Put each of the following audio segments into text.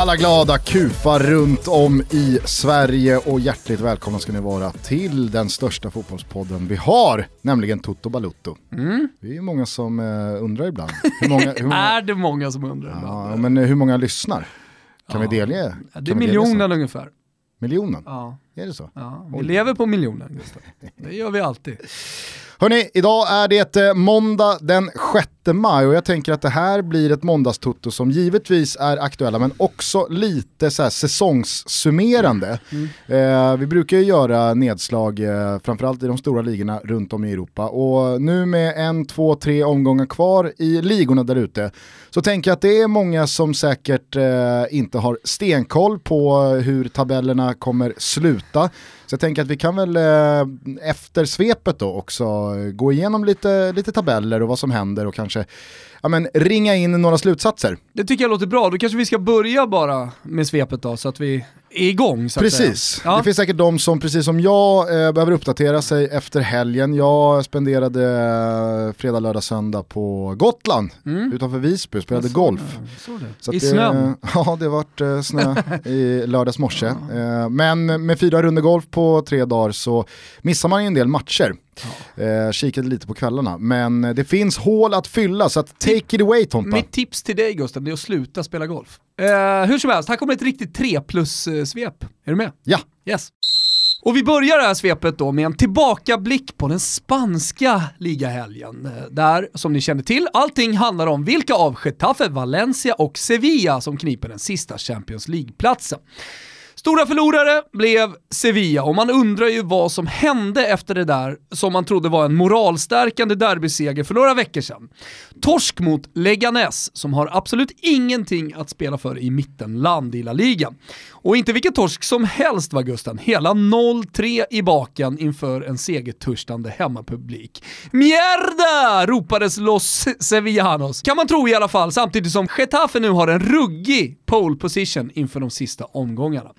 Alla glada kufar runt om i Sverige och hjärtligt välkomna ska ni vara till den största fotbollspodden vi har, nämligen Toto Balutto. Mm. Det är ju många som uh, undrar ibland. Hur många, hur många... är det många som undrar? Ja, men hur många lyssnar? Kan ja. vi delge? Ja, det är miljonen ungefär. Miljonen? Ja. Är det så? Ja, vi lever på miljonen, Gustav. Det gör vi alltid. Hörni, idag är det eh, måndag den 6 maj och jag tänker att det här blir ett måndagstutto som givetvis är aktuella men också lite så här säsongssummerande. Mm. Eh, vi brukar ju göra nedslag eh, framförallt i de stora ligorna runt om i Europa och nu med en, två, tre omgångar kvar i ligorna där ute så tänker jag att det är många som säkert eh, inte har stenkoll på hur tabellerna kommer sluta. Så jag tänker att vi kan väl eh, efter svepet då också eh, gå igenom lite, lite tabeller och vad som händer och kanske ja, men, ringa in några slutsatser. Det tycker jag låter bra, då kanske vi ska börja bara med svepet då så att vi igång. Så precis, ja. det finns säkert de som precis som jag eh, behöver uppdatera sig efter helgen. Jag spenderade eh, fredag, lördag, söndag på Gotland mm. utanför Visby och spelade golf. Så I snön? ja, det vart eh, snö i lördags morse. Eh, men med fyra runder golf på tre dagar så missar man en del matcher. Ja. Eh, kikade lite på kvällarna, men det finns hål att fylla så att take it away Tompa. Mitt tips till dig Gustav är att sluta spela golf. Eh, hur som helst, här kommer ett riktigt 3 plus-svep. Eh, är du med? Ja. Yes. Och vi börjar det här svepet då med en tillbakablick på den spanska ligahelgen. Eh, där, som ni känner till, allting handlar om vilka av Getafe, Valencia och Sevilla som kniper den sista Champions League-platsen. Stora förlorare blev Sevilla och man undrar ju vad som hände efter det där som man trodde var en moralstärkande derbyseger för några veckor sedan. Torsk mot Leganes som har absolut ingenting att spela för i mittenland i La Liga. Och inte vilken torsk som helst var Gusten, hela 0-3 i baken inför en segertörstande hemmapublik. Mierda! ropades Los Sevillanos, kan man tro i alla fall, samtidigt som Getafe nu har en ruggig pole position inför de sista omgångarna.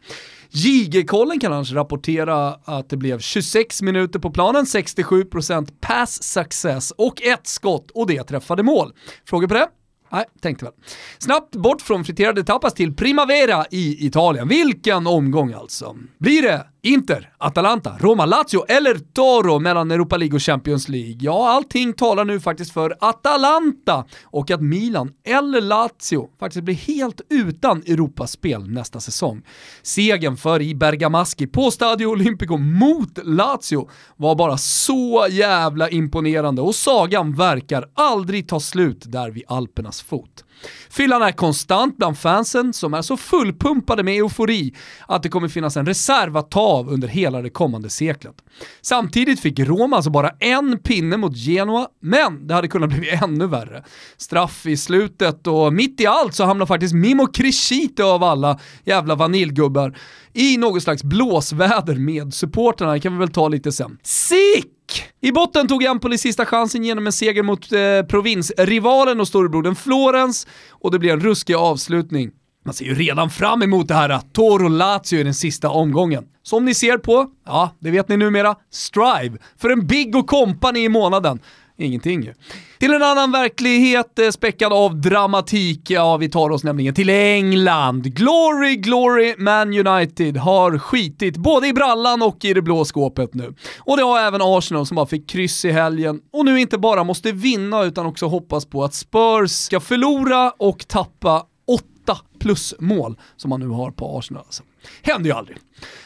JG-kollen kan annars rapportera att det blev 26 minuter på planen, 67% pass success och ett skott och det träffade mål. Frågor på det? Nej, tänkte väl. Snabbt bort från friterade tapas till Primavera i Italien. Vilken omgång alltså. Blir det Inter, Atalanta, Roma, Lazio eller Toro mellan Europa League och Champions League? Ja, allting talar nu faktiskt för Atalanta och att Milan eller Lazio faktiskt blir helt utan Europaspel nästa säsong. Segern för i Bergamaschi på Stadio Olimpico mot Lazio var bara så jävla imponerande och sagan verkar aldrig ta slut där vid Alpernas fot. Fyllan är konstant bland fansen som är så fullpumpade med eufori att det kommer finnas en reserv att ta av under hela det kommande seklet. Samtidigt fick Roma alltså bara en pinne mot Genoa, men det hade kunnat bli ännu värre. Straff i slutet och mitt i allt så hamnar faktiskt Mimo Crescito av alla jävla vaniljgubbar i något slags blåsväder med supporterna. Det kan vi väl ta lite sen. Sick! I botten tog Empoli sista chansen genom en seger mot eh, provinsrivalen och storebrodern Florens och det blev en ruskig avslutning. Man ser ju redan fram emot det här Toro-Lazio i den sista omgången. Som ni ser på, ja, det vet ni numera, Strive för en Big och Company i månaden ingenting ju. Till en annan verklighet eh, späckad av dramatik, ja vi tar oss nämligen till England. Glory, glory, Man United har skitit både i brallan och i det blå skåpet nu. Och det har även Arsenal som bara fick kryss i helgen och nu inte bara måste vinna utan också hoppas på att Spurs ska förlora och tappa åtta plus mål som man nu har på Arsenal. Alltså. Händer ju aldrig.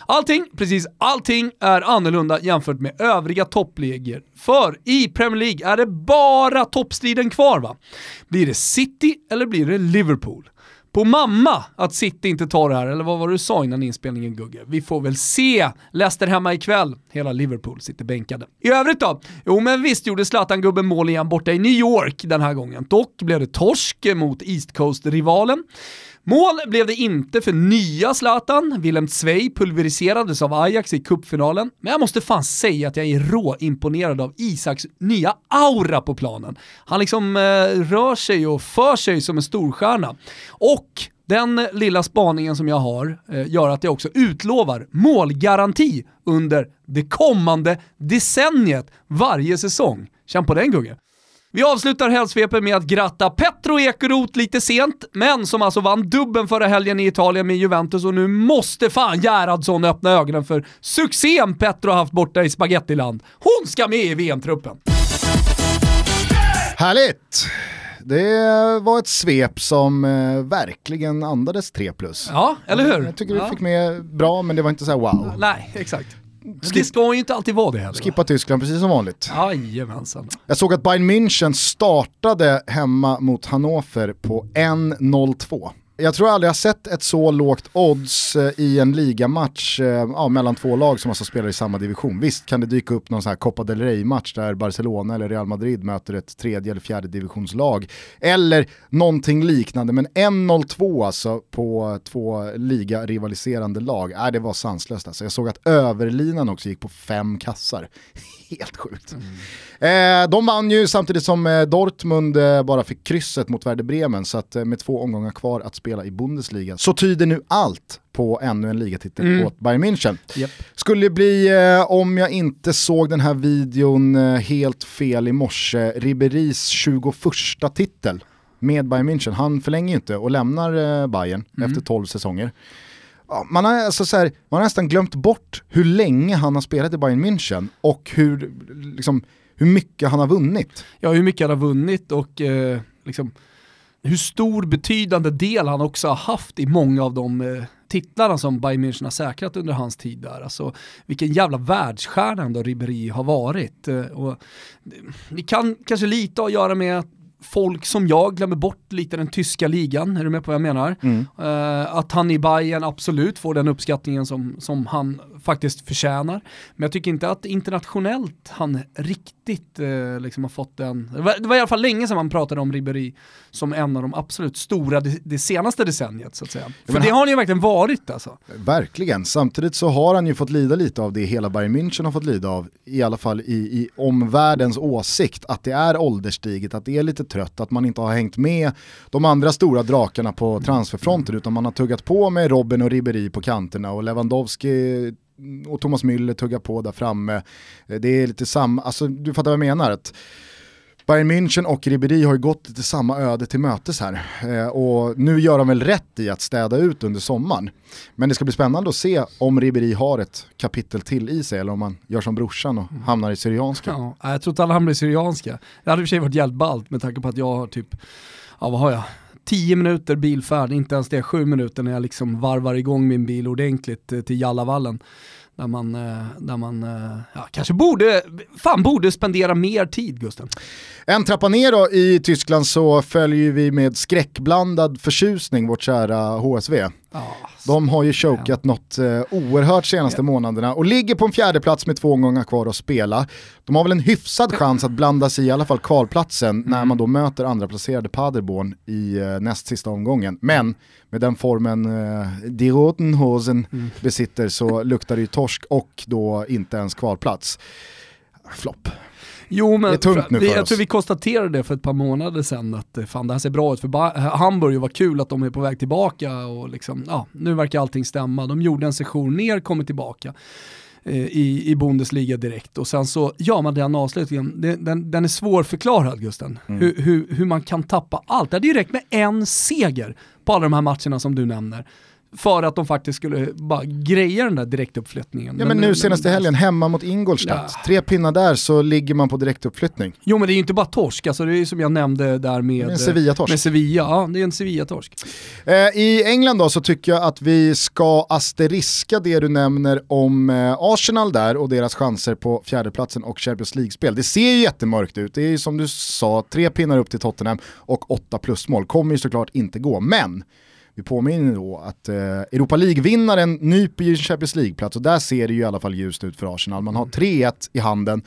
Allting, precis allting, är annorlunda jämfört med övriga toppligor. För i Premier League är det bara toppstriden kvar va? Blir det City eller blir det Liverpool? på mamma att City inte tar det här, eller vad var det du sa innan inspelningen Gugge? Vi får väl se. Leicester hemma ikväll. Hela Liverpool sitter bänkade. I övrigt då? Jo men visst gjorde Zlatan-gubben mål igen borta i New York den här gången. Dock blev det torsk mot East Coast-rivalen. Mål blev det inte för nya Zlatan. Willem Zweig pulveriserades av Ajax i cupfinalen. Men jag måste fan säga att jag är råimponerad av Isaks nya aura på planen. Han liksom eh, rör sig och för sig som en storstjärna. Och den lilla spaningen som jag har eh, gör att jag också utlovar målgaranti under det kommande decenniet varje säsong. Känn på den Gugge. Vi avslutar helgsvepet med att gratta Petro Ekeroth lite sent, men som alltså vann dubben förra helgen i Italien med Juventus och nu måste fan Gerhardsson öppna ögonen för succén Petro haft borta i spagettiland. Hon ska med i VM-truppen. Härligt! Det var ett svep som eh, verkligen andades 3 plus. Ja, eller hur? Jag tycker vi ja. fick med bra, men det var inte så här wow. Nej, exakt. Det ska ju inte alltid vara det heller. Skippa Tyskland precis som vanligt. Jajamensan. Jag såg att Bayern München startade hemma mot Hannover på 1-0-2. Jag tror aldrig jag sett ett så lågt odds eh, i en ligamatch eh, ja, mellan två lag som alltså spelar i samma division. Visst kan det dyka upp någon sån här Copa del Rey-match där Barcelona eller Real Madrid möter ett tredje eller fjärde divisionslag. Eller någonting liknande, men 1-0-2 alltså på två liga-rivaliserande lag. Äh, det var sanslöst alltså. Jag såg att överlinan också gick på fem kassar. Helt sjukt. Eh, de vann ju samtidigt som eh, Dortmund bara fick krysset mot Werder Bremen, så att med två omgångar kvar att spela i Bundesliga så tyder nu allt på ännu en ligatitel Mm. åt Bayern München. Japp. Skulle bli, eh, om jag inte såg den här videon eh, helt fel i morse, Riberis 21 titel med Bayern München. Han förlänger ju inte och lämnar eh, Bayern Mm. efter 12 säsonger. Man, har alltså så här, man har nästan glömt bort hur länge han har spelat i Bayern München och hur, liksom, hur mycket han har vunnit. Ja, hur mycket han har vunnit och eh, liksom, hur stor betydande del han också har haft i många av de eh, titlarna som Bayern München har säkrat under hans tid där. Alltså, vilken jävla världsstjärna ändå Ribéry har varit. Eh, och det, det kan kanske lite att göra med att folk som jag glömmer bort lite den tyska ligan, är du med på vad jag menar? Eh, att han i Bayern absolut får den uppskattningen som, som han faktiskt förtjänar. Men jag tycker inte att internationellt han riktigt eh, liksom har fått den, det var, det var i alla fall länge sedan man pratade om Ribéry som en av de absolut stora det, det senaste decenniet så att säga. För det har han ju verkligen varit alltså. Verkligen, samtidigt så har han ju fått lida lite av det hela Bayern München har fått lida av, i alla fall i, i omvärldens åsikt, att det är ålderstiget, att det är lite trött, att man inte har hängt med de andra stora drakarna på transferfronten, utan man har tuggat på med Robin och Ribéry på kanterna och Lewandowski och Thomas Müller tuggar på där framme. Eh, det är lite samma, alltså du fattar vad jag menar. Att Bayern München och Ribéry har ju gått lite samma öde till mötes här. Eh, och nu gör de väl rätt i att städa ut under sommaren. Men det ska bli spännande att se om Ribéry har ett kapitel till i sig eller om man gör som brorsan och hamnar i Syrianska. Ja, jag tror inte alla hamnar i syrianska. Det hade i och för sig varit jävligt ballt med tanke på att jag har typ, ja vad har jag? 10 minuter bilfärd, inte ens det, 7 minuter när jag liksom varvar igång min bil ordentligt eh, till Jallavallen. Där man, eh, där man eh, ja, kanske borde, fan borde spendera mer tid Gusten. En trappa ner då i Tyskland så följer vi med skräckblandad förtjusning vårt kära HSV. De har ju chokat något eh, oerhört senaste månaderna och ligger på en fjärde plats med två omgångar kvar att spela. De har väl en hyfsad chans att blanda sig i alla fall kvalplatsen när man då möter andra placerade Paderborn i eh, näst sista omgången. Men med den formen eh, Die Rotenhosen besitter så luktar det ju torsk och då inte ens kvalplats. Flopp. Jo men Det är tungt nu vi, för jag oss. tror vi konstaterade det för ett par månader sedan att eh, fan det här ser bra ut för ba- Hamburg och vad kul att de är på väg tillbaka och liksom, ja, nu verkar allting stämma. De gjorde en session ner, kommer tillbaka eh, i, i Bundesliga direkt och sen så gör man den avslutningen. Den, den är svårförklarad Gusten, Mm. hur, hur, hur man kan tappa allt. Det hade ju räckt med en seger på alla de här matcherna som du nämner. För att de faktiskt skulle bara greja den där direktuppflyttningen. Ja men nu senaste helgen, hemma mot Ingolstadt. Ja. Tre pinnar där så ligger man på direktuppflyttning. Jo men det är ju inte bara torsk, alltså det är ju som jag nämnde där med, Sevilla-torsk. med Sevilla. Ja, det är en Sevilla-torsk. Eh, I England då så tycker jag att vi ska asteriska det du nämner om eh, Arsenal där och deras chanser på fjärdeplatsen och Champions League-spel. Det ser ju jättemörkt ut, det är ju som du sa, tre pinnar upp till Tottenham och åtta plusmål. Kommer ju såklart inte gå, men vi påminner då att eh, Europa League-vinnaren nyper ju Champions League-plats och där ser det ju i alla fall ljust ut för Arsenal. Man har 3-1 i handen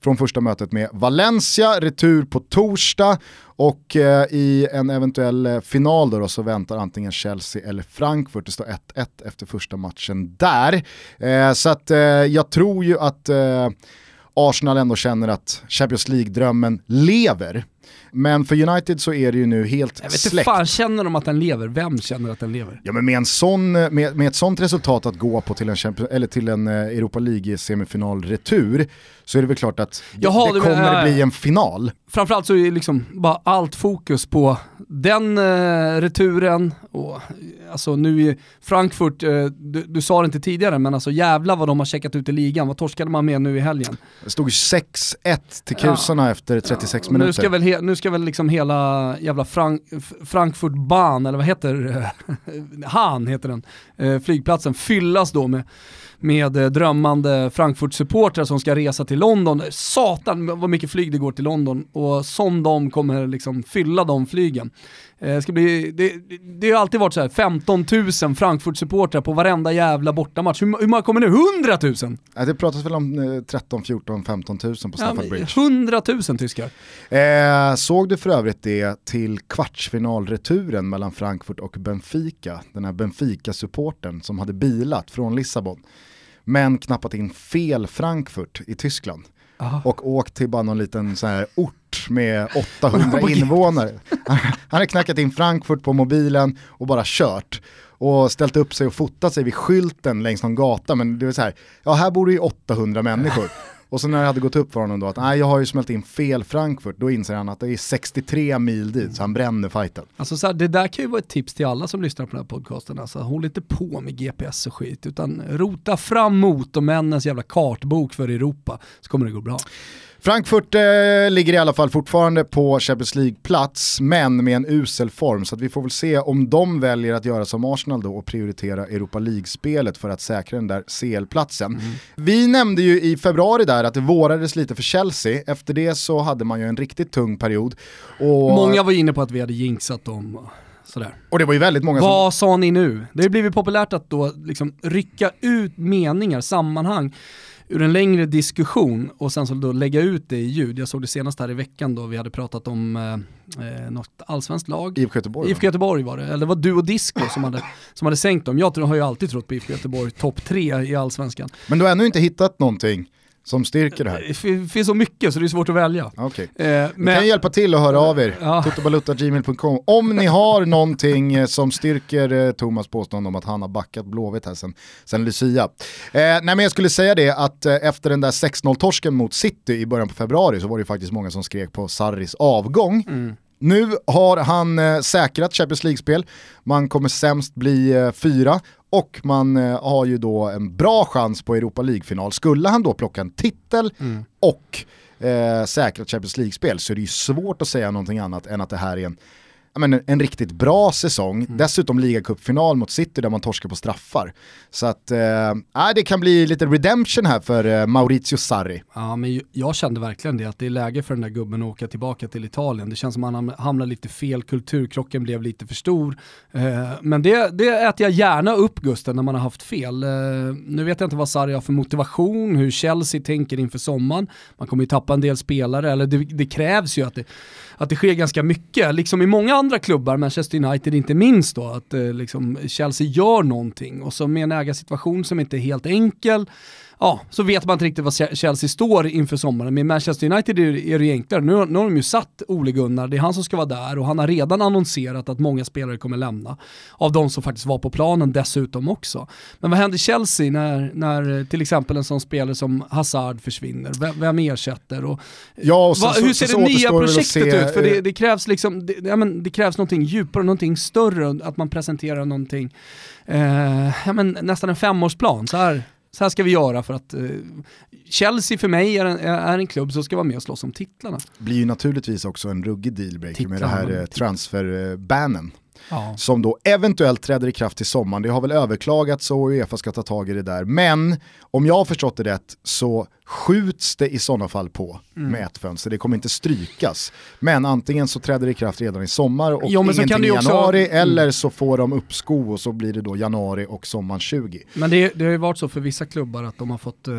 från första mötet med Valencia, retur på torsdag och eh, i en eventuell eh, final då, då så väntar antingen Chelsea eller Frankfurt. Det står 1-1 efter första matchen där. Eh, så att eh, jag tror ju att eh, Arsenal ändå känner att Champions League-drömmen lever. Men för United så är det ju nu helt Jag vet inte släckt. fan, känner de att den lever? Vem känner att den lever? Ja men med, en sån, med, med ett sånt resultat att gå på till en, Champions- eller till en eh, Europa League semifinal retur så är det väl klart att det, Jaha, det du kommer menar- bli en final. Framförallt så är liksom bara allt fokus på den eh, returen och alltså nu i Frankfurt, eh, du, du sa det inte tidigare men alltså jävla vad de har checkat ut i ligan, vad torskade man med nu i helgen? Det stod ju 6-1 till kusarna efter 36 minuter. Nu ska väl, nu ska väl liksom hela jävla Frank, Frankfurt Bahn, eller vad heter Han heter den, eh, flygplatsen, fyllas då med, med eh, drömmande Frankfurt-supportrar som ska resa till London. Satan vad mycket flyg det går till London och som de kommer liksom fylla de flygen. Eh, ska bli, det, det, har alltid varit så här 15 000 Frankfurt-supportrar på varenda jävla bortamatch. Hur, hur många kommer nu? 100 000? Ja, det pratas väl om eh, 13, 14, 15 000 på Ja, Stafford men Bridge. 100 000 tyskar. Eh, såg du för övrigt det till kvartsfinalreturen mellan Frankfurt och Benfica? Den här Benfica-supporten som hade bilat från Lissabon. Men knappat in fel Frankfurt i Tyskland. Aha. Och åkt till bara någon liten så här ort med 800 invånare. Han hade knackat in Frankfurt på mobilen och bara kört. Och ställt upp sig och fotat sig vid skylten längs någon gata. Men det var så här, ja här bor det ju 800 människor. Och så när det hade gått upp för honom då att nej jag har ju smält in fel Frankfurt, då inser han att det är 63 mil dit så han bränner fighten. Alltså så här, det där kan ju vara ett tips till alla som lyssnar på den här podcasten. Alltså, håll inte på med GPS och skit, utan rota fram motormännens jävla kartbok för Europa, så kommer det gå bra. Frankfurt eh, ligger i alla fall fortfarande på Champions League-plats, men med en usel form. Så att vi får väl se om de väljer att göra som Arsenal då och prioritera Europa League-spelet för att säkra den där CL-platsen. Vi nämnde ju i februari där att det vårades lite för Chelsea. Efter det så hade man ju en riktigt tung period. Och, Många var inne på att vi hade jinxat dem. Sådär. och det var ju väldigt många som... Vad sa ni nu? Det har blivit populärt att då liksom rycka ut meningar, sammanhang ur en längre diskussion och sen så då lägga ut det i ljud. Jag såg det senast här i veckan då vi hade pratat om eh, eh, något allsvenskt lag. IFK Göteborg. IFK Göteborg var det, eller det var du och Disco som hade, som hade sänkt dem. Jag har ju alltid trott på IFK Göteborg, topp tre i allsvenskan. Men du har ännu inte hittat någonting som styrker det här? Det fin- finns så mycket så det är svårt att välja. Okej. Eh, Ni men, kan hjälpa till och höra av er, Ja. tuttobalutta.gmail.com. Om ni har någonting eh, som styrker eh, Thomas påstående om att han har backat Blåvitt här sen, sen Lucia. Eh, nej men jag skulle säga det att eh, efter den där 6-0-torsken mot City i början på februari så var det ju faktiskt många som skrek på Sarris avgång. Nu har han eh, säkrat Champions League-spel, man kommer sämst bli eh, fyra och man eh, har ju då en bra chans på Europa League-final. Skulle han då plocka en titel och eh, säkra Champions League-spel så är det ju svårt att säga någonting annat än att det här är en, men en, riktigt bra säsong. Dessutom ligacupfinal mot City där man torskar på straffar. Så att eh, det kan bli lite redemption här för eh, Maurizio Sarri. ja, men jag kände verkligen det, att det är läge för den där gubben att åka tillbaka till Italien. Det känns som att han ham- hamnar lite fel, kulturkrocken blev lite för stor. Eh, men det, det äter jag gärna upp Gusten när man har haft fel. Eh, nu vet jag inte vad Sarri har för motivation, hur Chelsea tänker inför sommaren. Man kommer ju tappa en del spelare, eller det, det krävs ju att det, att det sker ganska mycket. Liksom i många andra klubbar, Manchester United inte minst då, att eh, liksom Chelsea gör någonting och så med en ägarsituation som inte är helt enkel, ja, så vet man inte riktigt vad Che- Chelsea står inför sommaren. Med Manchester United är det, ju enklare. Nu, nu har de ju satt Ole Gunnar, det är han som ska vara där och han har redan annonserat att många spelare kommer lämna. Av de som faktiskt var på planen dessutom också. Men vad händer Chelsea när, när till exempel en sån spelare som Hazard försvinner? Vem, vem ersätter? Och, Ja, och sen Va, så- hur så- ser så det nya väl att projektet se, ut? För det, det krävs liksom, det, ja, men det krävs någonting djupare, någonting större, att man presenterar någonting, eh, ja, men nästan en femårsplan. Så här, så här ska vi göra för att eh, Chelsea för mig är en, är en klubb som ska vara med och slåss om titlarna. blir ju naturligtvis också en ruggig dealbreaker med det Titlarna. här eh, transferbannen. Ja. som då eventuellt träder i kraft till sommaren. Det har väl överklagats och Uefa ska ta tag i det där. Men om jag har förstått det rätt så skjuts det i sådana fall på Mm. med ett fönster. Det kommer inte strykas. Men antingen så träder det i kraft redan i sommar och Jo, ingenting i ju också- januari Mm. eller så får de uppskov och så blir det då januari och sommaren 20. Men det, det har ju varit så för vissa klubbar att de har fått eh,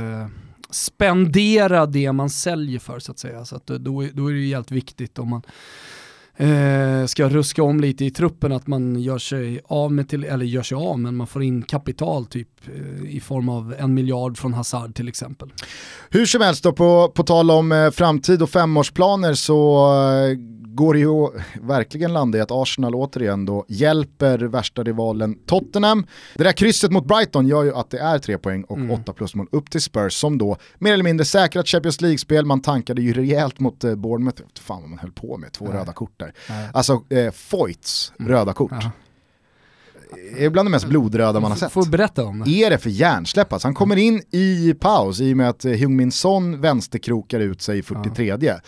spendera det man säljer för så att säga. Så att, då, då är det ju helt viktigt om man eh, ska ruska om lite i truppen, att man gör sig av med, till, eller gör sig av, men man får in kapital typ eh, i form av en miljard från Hazard till exempel. Hur som helst då, på, på tal om eh, framtid och femårsplaner så eh, går det ju verkligen landa i att Arsenal återigen då hjälper värsta rivalen Tottenham. Det där krysset mot Brighton gör ju att det är tre poäng och mm. åtta plusmål upp till Spurs som då mer eller mindre säkrat Champions League-spel. Man tankade ju rejält mot eh, Bournemouth, fan vad man höll på med, två Nej. röda kort där. Nej. Alltså eh, Foyts mm. röda kort. Ja är bland det mest blodröda man har sett. Får berätta om det. Är det för hjärnsläpp? Alltså, han kommer in i paus i och med att Hyung-Min Son vänsterkrokar ut sig i 43. Ja.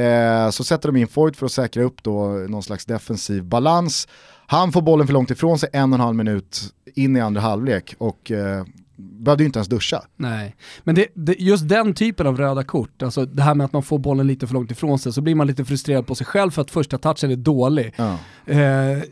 Eh, så sätter de in Foyt för att säkra upp då någon slags defensiv balans. Han får bollen för långt ifrån sig en och en halv minut in i andra halvlek och eh, behövde ju inte ens duscha. Nej, men det, det, just den typen av röda kort, alltså det här med att man får bollen lite för långt ifrån sig, så blir man lite frustrerad på sig själv för att första touchen är dålig. Ja, eh,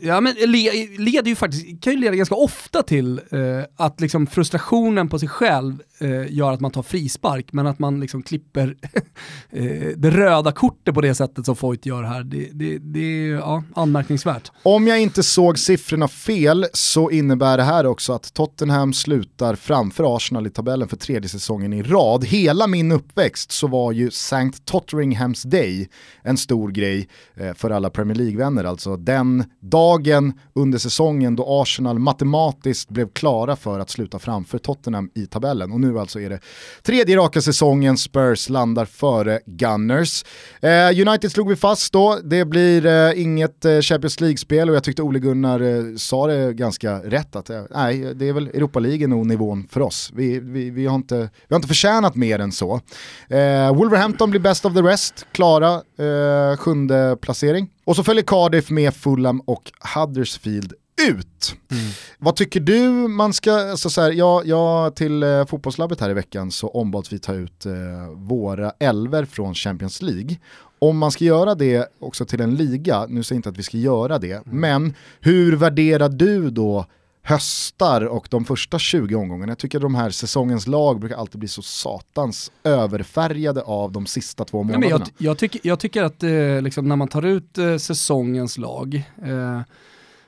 ja men le, leder ju faktiskt, kan ju leda ganska ofta till eh, att liksom frustrationen på sig själv eh, gör att man tar frispark, men att man liksom klipper eh, det röda kortet på det sättet som Foyt gör här, det, det, det är ja, anmärkningsvärt. Om jag inte såg siffrorna fel så innebär det här också att Tottenham slutar framför Arsenal i tabellen för tredje säsongen i rad. Hela min uppväxt så var ju St. Totteringham's Day en stor grej eh, för alla Premier League-vänner. Alltså den dagen under säsongen då Arsenal matematiskt blev klara för att sluta framför Tottenham i tabellen. Och nu alltså är det tredje raka säsongen Spurs landar före Gunners. Eh, United slog vi fast då, det blir eh, inget Champions League-spel och jag tyckte Ole Gunnar sa det ganska rätt att nej, det är väl Europa League nog nivån för oss. Vi, vi, vi, har, inte, vi har inte förtjänat mer än så. Eh, Wolverhampton blir best of the rest, klara eh, sjunde placering. Och så följer Cardiff med Fulham och Huddersfield ut. Mm. Vad tycker du man ska, alltså så här, jag, jag till eh, fotbollslabbet här i veckan så ombads vi ta ut eh, våra elver från Champions League. Om man ska göra det också till en liga, nu säger jag inte att vi ska göra det, mm. men hur värderar du då höstar och de första 20 omgångarna. Jag tycker de här säsongens lag brukar alltid bli så satans överfärgade av de sista två månaderna. Ja, jag, jag, tycker, jag tycker att eh, liksom, när man tar ut eh, säsongens lag, eh,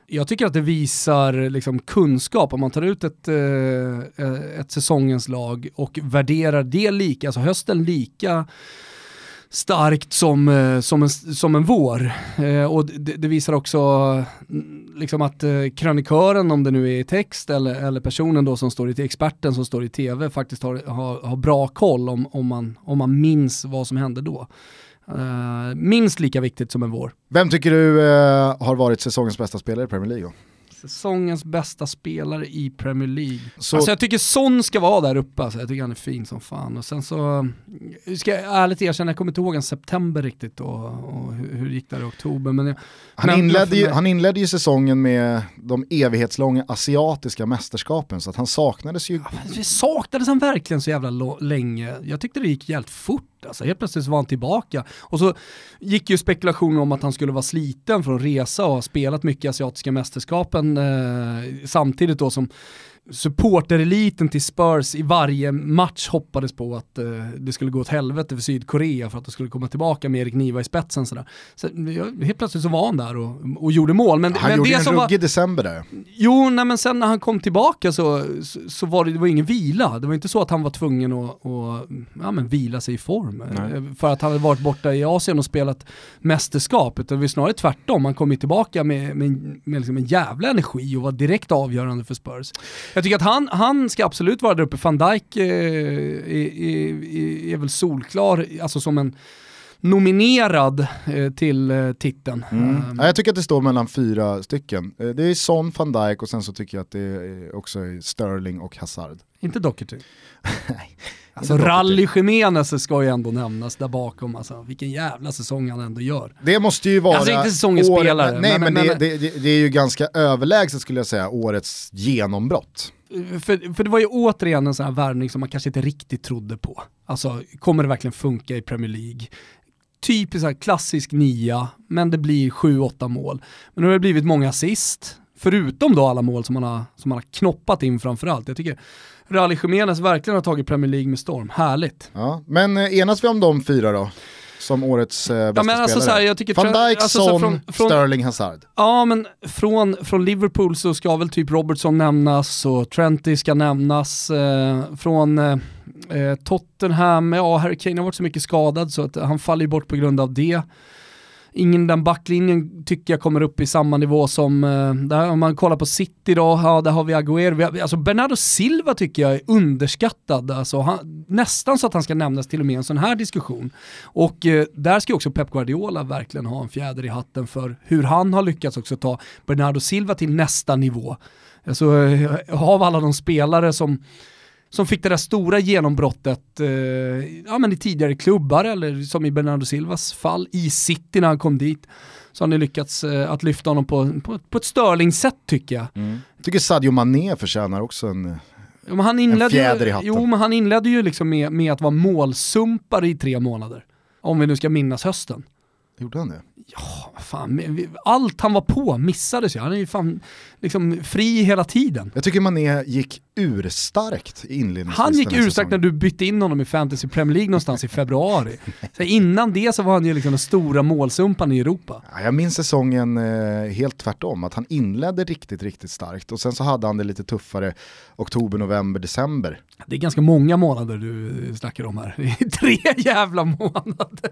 jag tycker att det visar liksom, kunskap om man tar ut ett, eh, ett säsongens lag och värderar det lika, alltså hösten lika starkt som, eh, som, en, som en vår. Eh, och det, det, visar också mm, liksom att eh, krönikören, om det nu är i text eller, eller personen då som står i, experten som står i tv, faktiskt har, har, har bra koll om, om, man, om man minns vad som hände då. Eh, minst lika viktigt som en vår. Vem tycker du eh, har varit säsongens bästa spelare i Premier League? Då? säsongens bästa spelare i Premier League. Så... Alltså jag tycker Son ska vara där uppe, alltså. jag tycker han är fin som fan. Och sen så, ska jag ärligt erkänna, jag kommer inte ihåg en september riktigt och, och hur, hur gick det i oktober. Men jag, han, men inledde ju, han inledde ju säsongen med de evighetslånga asiatiska mästerskapen så att han saknades ju. Ja, saknades han verkligen så jävla länge? Jag tyckte det gick jävligt fort Alltså helt plötsligt var han tillbaka. Och så gick ju spekulationer om att han skulle vara sliten från resa och ha spelat mycket asiatiska mästerskapen eh, samtidigt då som supportereliten till Spurs i varje match hoppades på att eh, det skulle gå åt helvete för Sydkorea för att de skulle komma tillbaka med Erik Niva i spetsen. Sådär. Så, helt plötsligt så var han där och, och gjorde mål. Men, han men gjorde det en som ruggig december där. Jo, nej, men sen när han kom tillbaka så, så, så, var det, det var ingen vila. Det var inte så att han var tvungen att, att ja, men vila sig i form. Nej. Eh, för att han hade varit borta i Asien och spelat mästerskap. Utan det var snarare tvärtom. Han kom tillbaka med, med, med liksom en jävla energi och var direkt avgörande för Spurs. Jag tycker att han, han ska absolut vara där uppe. Van Dijk eh, är, är, väl solklar, alltså som en nominerad eh, till eh, titeln. Mm. Um, jag tycker att det står mellan fyra stycken. Eh, det är Son, van Dijk och sen så tycker jag att det är också är Sterling och Hazard. Inte Doherty? Nej. Alltså Rally Jimenez ska ju ändå nämnas där bakom, alltså, vilken jävla säsong han ändå gör. Det måste ju vara... Alltså inte säsongens år, spelare. Nej men, men, men det, det, det, är ju ganska överlägset skulle jag säga, årets genombrott. För, för det var ju återigen en sån här värvning som man kanske inte riktigt trodde på. Alltså, kommer det verkligen funka i Premier League? Typiskt klassisk nia, men det blir 7-8 mål. Men nu har det blivit många assist, förutom då alla mål som man har, som man har knoppat in framförallt. Jag tycker Rally Jiménez verkligen har tagit Premier League med storm, härligt. Ja, men eh, enas vi om de fyra då? som årets eh, bästa Ja, alltså, så spelare. här, jag tycker Van Dijk, alltså, så Son, från- från- Sterling, Hazard. Ja, men från, från Liverpool så ska väl typ Robertson nämnas och Trenty ska nämnas. Eh, från eh, eh, Tottenham, ja Harry Kane har varit så mycket skadad så att han faller bort på grund av det. Ingen den backlinjen tycker jag kommer upp i samma nivå som, eh, där, om man kollar på City då, ja där har vi Agüero. Vi har, alltså Bernardo Silva tycker jag är underskattad. Alltså, han, nästan så att han ska nämnas till och med i en sån här diskussion. Och eh, där ska också Pep Guardiola verkligen ha en fjäder i hatten för hur han har lyckats också ta Bernardo Silva till nästa nivå. Alltså eh, av alla de spelare som som fick det där stora genombrottet eh, ja, men i tidigare klubbar eller som i Bernardo Silvas fall i City när han kom dit. Så har ni lyckats eh, att lyfta honom på, på, på ett Sterling-sätt tycker jag. Jag tycker Sadio Mané förtjänar också en... Ja, han inledde fjäder i hatten. jo, men han inledde ju liksom med, med att vara målsumpare i tre månader. Om vi nu ska minnas hösten. Gjorde han det? Vad Fan, allt han var på missades ju. Han är ju fan liksom fri hela tiden. Jag tycker Mané gick urstarkt i inledningsvis Han gick urstarkt när du bytte in honom i Fantasy Premier League någonstans i februari. Så innan det så var han ju liksom den stora målsumpan i Europa. Ja, jag minns säsongen eh, helt tvärtom, att han inledde riktigt, riktigt starkt och sen så hade han det lite tuffare oktober, november, december. Det är ganska många månader du snackar om här. Det är tre jävla månader.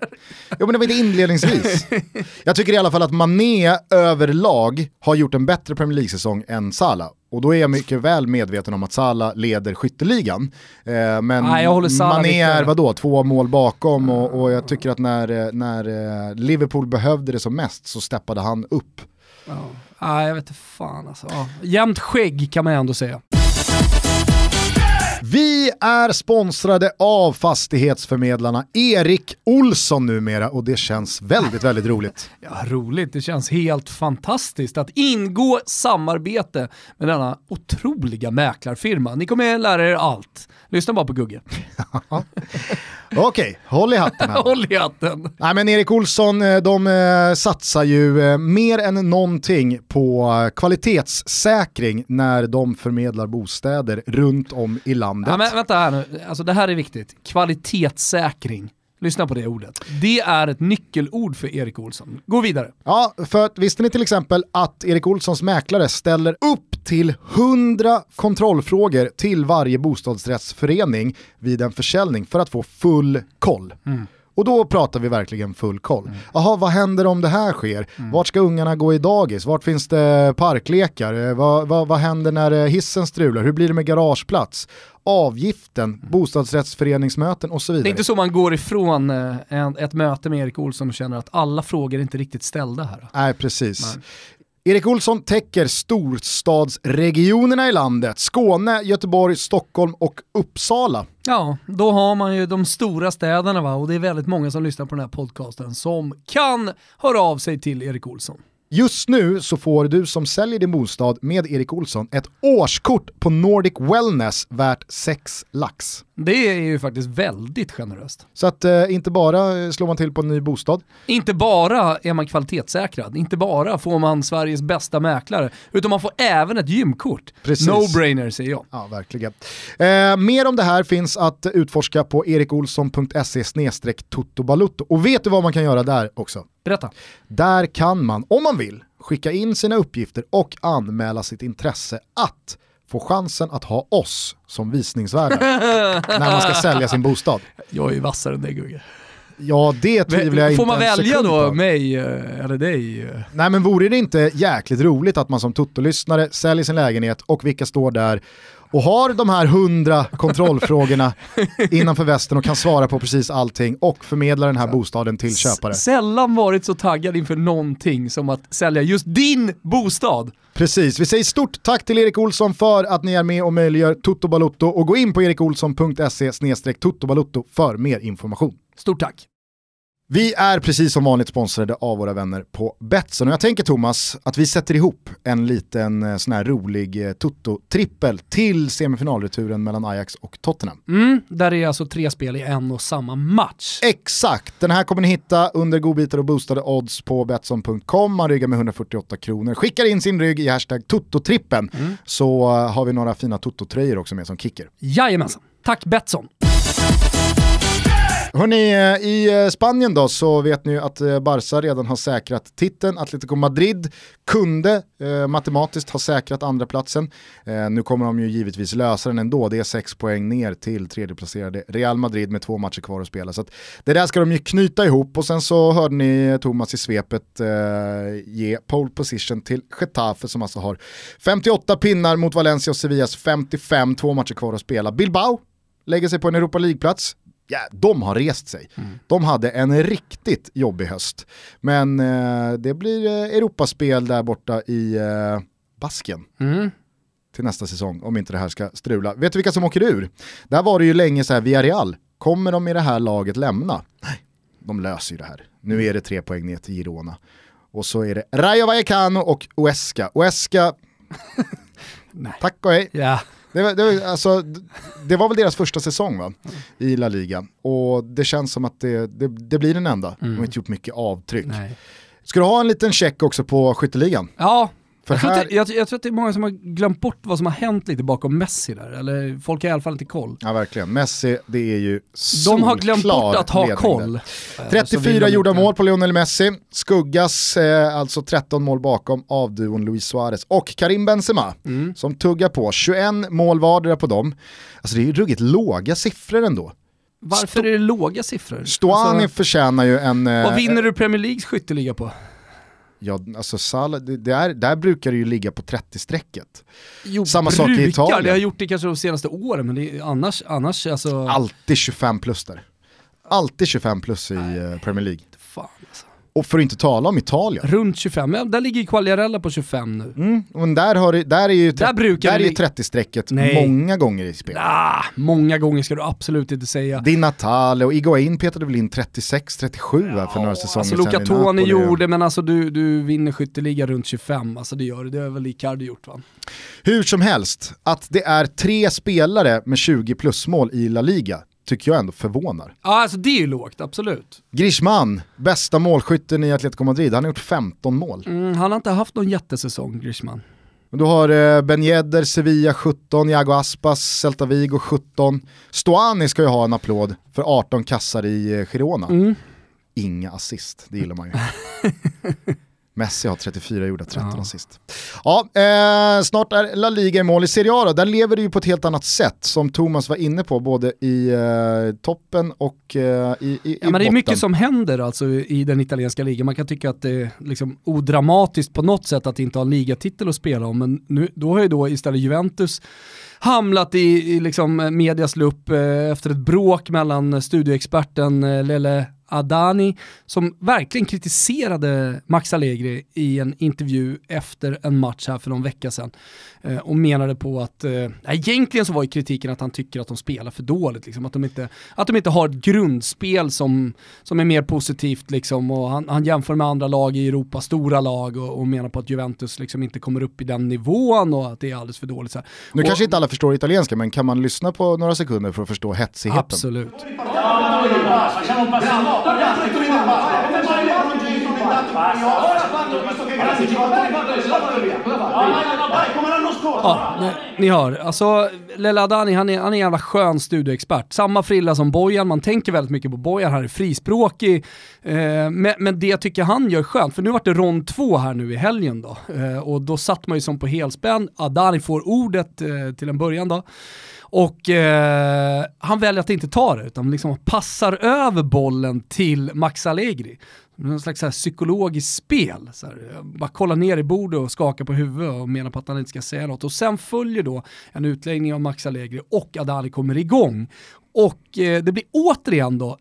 Ja men det var inte inledningsvis. jag tycker i alla fall att Mané överlag har gjort en bättre Premier League-säsong än Salah. Och då är jag mycket väl medveten om att Salah leder skytteligan. Eh, men Nej, Salah Mané är vadå, två mål bakom och, och jag tycker att när, eh, när eh, Liverpool behövde det som mest så steppade han upp. Ja. Nej, jag vet inte fan alltså. Jämnt skägg kan man ändå säga. Vi är sponsrade av fastighetsförmedlarna Erik Olsson numera och det känns väldigt, väldigt roligt. Ja, roligt, det känns helt fantastiskt att ingå samarbete med denna otroliga mäklarfirma. Ni kommer lära er allt. Lyssna bara på Gugge. Okej, håll i hatten här. Håll i hatten. Nej men Erik Olsson, eh, de eh, satsar ju eh, mer än någonting på kvalitetssäkring när de förmedlar bostäder runt om i landet. Ja, men vänta här nu, alltså det här är viktigt. Kvalitetssäkring. Lyssna på det ordet. Det är ett nyckelord för Erik Olsson. Gå vidare. Ja, för att visste ni till exempel att Erik Olssons mäklare ställer upp till 100 kontrollfrågor till varje bostadsrättsförening vid en försäljning för att få full koll. Och då pratar vi verkligen full koll. Jaha, vad händer om det här sker? Vart ska ungarna gå i dagis? Vart finns det parklekar? Eh, Vad, vad, vad händer när eh, hissen strular? Hur blir det med garageplats? Avgiften, bostadsrättsföreningsmöten och så Det vidare. är inte så man går ifrån eh, ett möte med Erik Olsson och känner att alla frågor är inte riktigt ställda här. Nej, precis. Erik Olsson täcker storstadsregionerna i landet, Skåne, Göteborg, Stockholm och Uppsala. Ja, då har man ju de stora städerna va? och det är väldigt många som lyssnar på den här podcasten som kan höra av sig till Erik Olsson. Just nu så får du som säljer din bostad med Erik Olsson ett årskort på Nordic Wellness värt 6 lax. Det är ju faktiskt väldigt generöst. Så att eh, inte bara eh, slår man till på en ny bostad, Inte bara är man kvalitetssäkrad, inte bara får man Sveriges bästa mäklare, utan man får även ett gymkort. No-brainer säger jag. Ja, verkligen. Eh, mer om det här finns att utforska på erikolsson.se totobalutto. Och vet du vad man kan göra där också? Berätta. Där kan man, om man vill, skicka in sina uppgifter och anmäla sitt intresse att få chansen att ha oss som visningsvärdar när man ska sälja sin bostad. Jag är ju vassare än dig Gugge. Ja, det tvivlar jag inte Får man välja då på. mig eh, eller dig? eh? Nej men vore det inte jäkligt roligt att man som Toto-lyssnare säljer sin lägenhet och vilka står där och har de här hundra kontrollfrågorna innanför västen och kan svara på precis allting och förmedla den här bostaden till köpare. S- Sällan varit så taggad inför någonting som att sälja just din bostad. Precis, vi säger stort tack till Erik Olsson för att ni är med och möjliggör Toto Balutto och gå in på erikolsson.se totobalutto för mer information. Stort tack. Vi är precis som vanligt sponsrade av våra vänner på Betsson och jag tänker Thomas att vi sätter ihop en liten eh, sån här rolig eh, Toto-trippel till semifinalreturen mellan Ajax och Tottenham. Mm, där är alltså tre spel i en och samma match. Exakt, den här kommer ni hitta under godbitar och boostade odds på Betsson.com. Man ryggar med 148 kronor, skickar in sin rygg i hashtag Toto-trippen så eh, har vi några fina Toto-tröjor också med som kicker. Jajamensan. Tack Betsson. Hörrni, eh, i eh, Spanien då så vet ni ju att eh, Barca redan har säkrat titeln. Atletico Madrid kunde eh, matematiskt ha säkrat andra platsen. Eh, nu kommer de ju givetvis lösa den ändå. Det är sex poäng ner till tredjeplacerade Real Madrid med två matcher kvar att spela. Så det där ska de ju knyta ihop och sen så hörde ni Thomas i svepet eh, ge pole position till Getafe som alltså har 58 pinnar mot Valencia och Sevillas 55, två matcher kvar att spela. Bilbao lägger sig på en Europa League-plats. Ja, de har rest sig. Mm. De hade en riktigt jobbig höst. Men eh, det blir eh, Europaspel där borta i eh, Basken. Mm. Till nästa säsong, om inte det här ska strula. Vet du vilka som åker ur? Där var det ju länge så här, Villarreal, kommer de i det här laget lämna? Nej, de löser ju det här. Nu är det tre poäng ner till Girona. Och så är det Rayo Vallecano och Uesca. Uesca, tack och hej. Yeah. Det var, det, var, alltså, det var väl deras första säsong va? i La Liga. Och det känns som att det, det, det blir den enda. Mm. De har mm. inte gjort mycket avtryck. Nej. Ska du ha en liten check också på skytteligan? Ja, för jag, tror här... det, jag, jag, tror att det är många som har glömt bort vad som har hänt lite bakom Messi där. Eller folk har i alla fall inte koll. Ja verkligen, Messi det är ju De har glömt bort att ha koll. 34 gjorda mål på Lionel Messi, skuggas eh, alltså 13 mål bakom av duon Luis Suarez och Karim Benzema mm. som tuggar på 21 mål vardera på dem. Alltså det är ju ruggigt låga siffror ändå. Varför Sto är det låga siffror? Stoani alltså, förtjänar ju en... Vad eh, vinner du Premier Leagues skytteliga på? Ja, alltså Salah, det, där, där brukar det ju ligga på 30-strecket. Samma brukar, sak i Italien. Det har gjort det kanske de senaste åren, men det är annars, annars alltså... Alltid 25 plus där. Alltid 25 plus i Nej, uh, Premier League. Och för att inte tala om Italien. Runt 25, ja, där ligger Quagliarella på 25 nu. Mm, men där, har där är ju där där är 30-strecket många gånger i spel. Nah, många gånger ska du absolut inte säga. Di Natale och Iguain petade väl in 36-37 ja, för några säsonger alltså, sedan. Luca Toni gjorde, men alltså du, du vinner skytteliga runt 25, alltså det gör du, det har väl Icardi gjort va? Hur som helst, att det är tre spelare med 20 plusmål i La Liga, tycker jag ändå förvånar. Ja, alltså det är ju lågt, absolut. Griezmann, bästa målskytten i Atletico Madrid, han har gjort 15 mål. Mm, han har inte haft någon jättesäsong, Griezmann. Du har eh, Ben Yedder, Sevilla 17, Iago Aspas, Celta Vigo 17. Stoani ska ju ha en applåd för 18 kassar i eh, Girona. Mm. Inga assist, det gillar man ju. Messi har 34 gjorda, 13 ja. assist. Ja, eh, snart är La Liga i mål i Serie A då. Där lever det ju på ett helt annat sätt som Thomas var inne på både i eh, toppen och eh, i, i, ja, men Det är mycket som händer alltså i den italienska ligan. Man kan tycka att det är liksom odramatiskt på något sätt att inte ha en ligatitel att spela om, men nu, då har ju då istället Juventus hamnat i, i liksom medias lupp eh, efter ett bråk mellan studioexperten eh, Lele Adani som verkligen kritiserade Max Allegri i en intervju efter en match här för någon vecka sedan. Eh, och menade på att, eh, egentligen så var ju kritiken att han tycker att de spelar för dåligt, liksom, att, de inte, att de inte har ett grundspel som, som är mer positivt liksom, och han, han jämför med andra lag i Europa, stora lag och, och menar på att Juventus liksom inte kommer upp i den nivån och att det är alldeles för dåligt. Så här. Nu och, kanske inte alla förstår italienska, men kan man lyssna på några sekunder för att förstå hetsigheten? Absolut. Ja, ni, ni hör, alltså Lella Adani han är, han är en jävla skön studioexpert. Samma frilla som Bojan, man tänker väldigt mycket på Bojan, han är frispråkig. Eh, men, men det tycker han gör skönt, för nu vart det rond två här nu i helgen då. Eh, och då satt man ju som på helspänn, Adani får ordet eh, till en början då. Och eh, han väljer att inte ta det, utan liksom passar över bollen till Max Allegri. Någon slags så psykologiskt spel. Så här, eh, bara kolla ner i bordet och skaka på huvudet och menar på att han inte ska säga något. Och sen följer då en utläggning av Max Allegri och Adani kommer igång. Och eh, det blir återigen då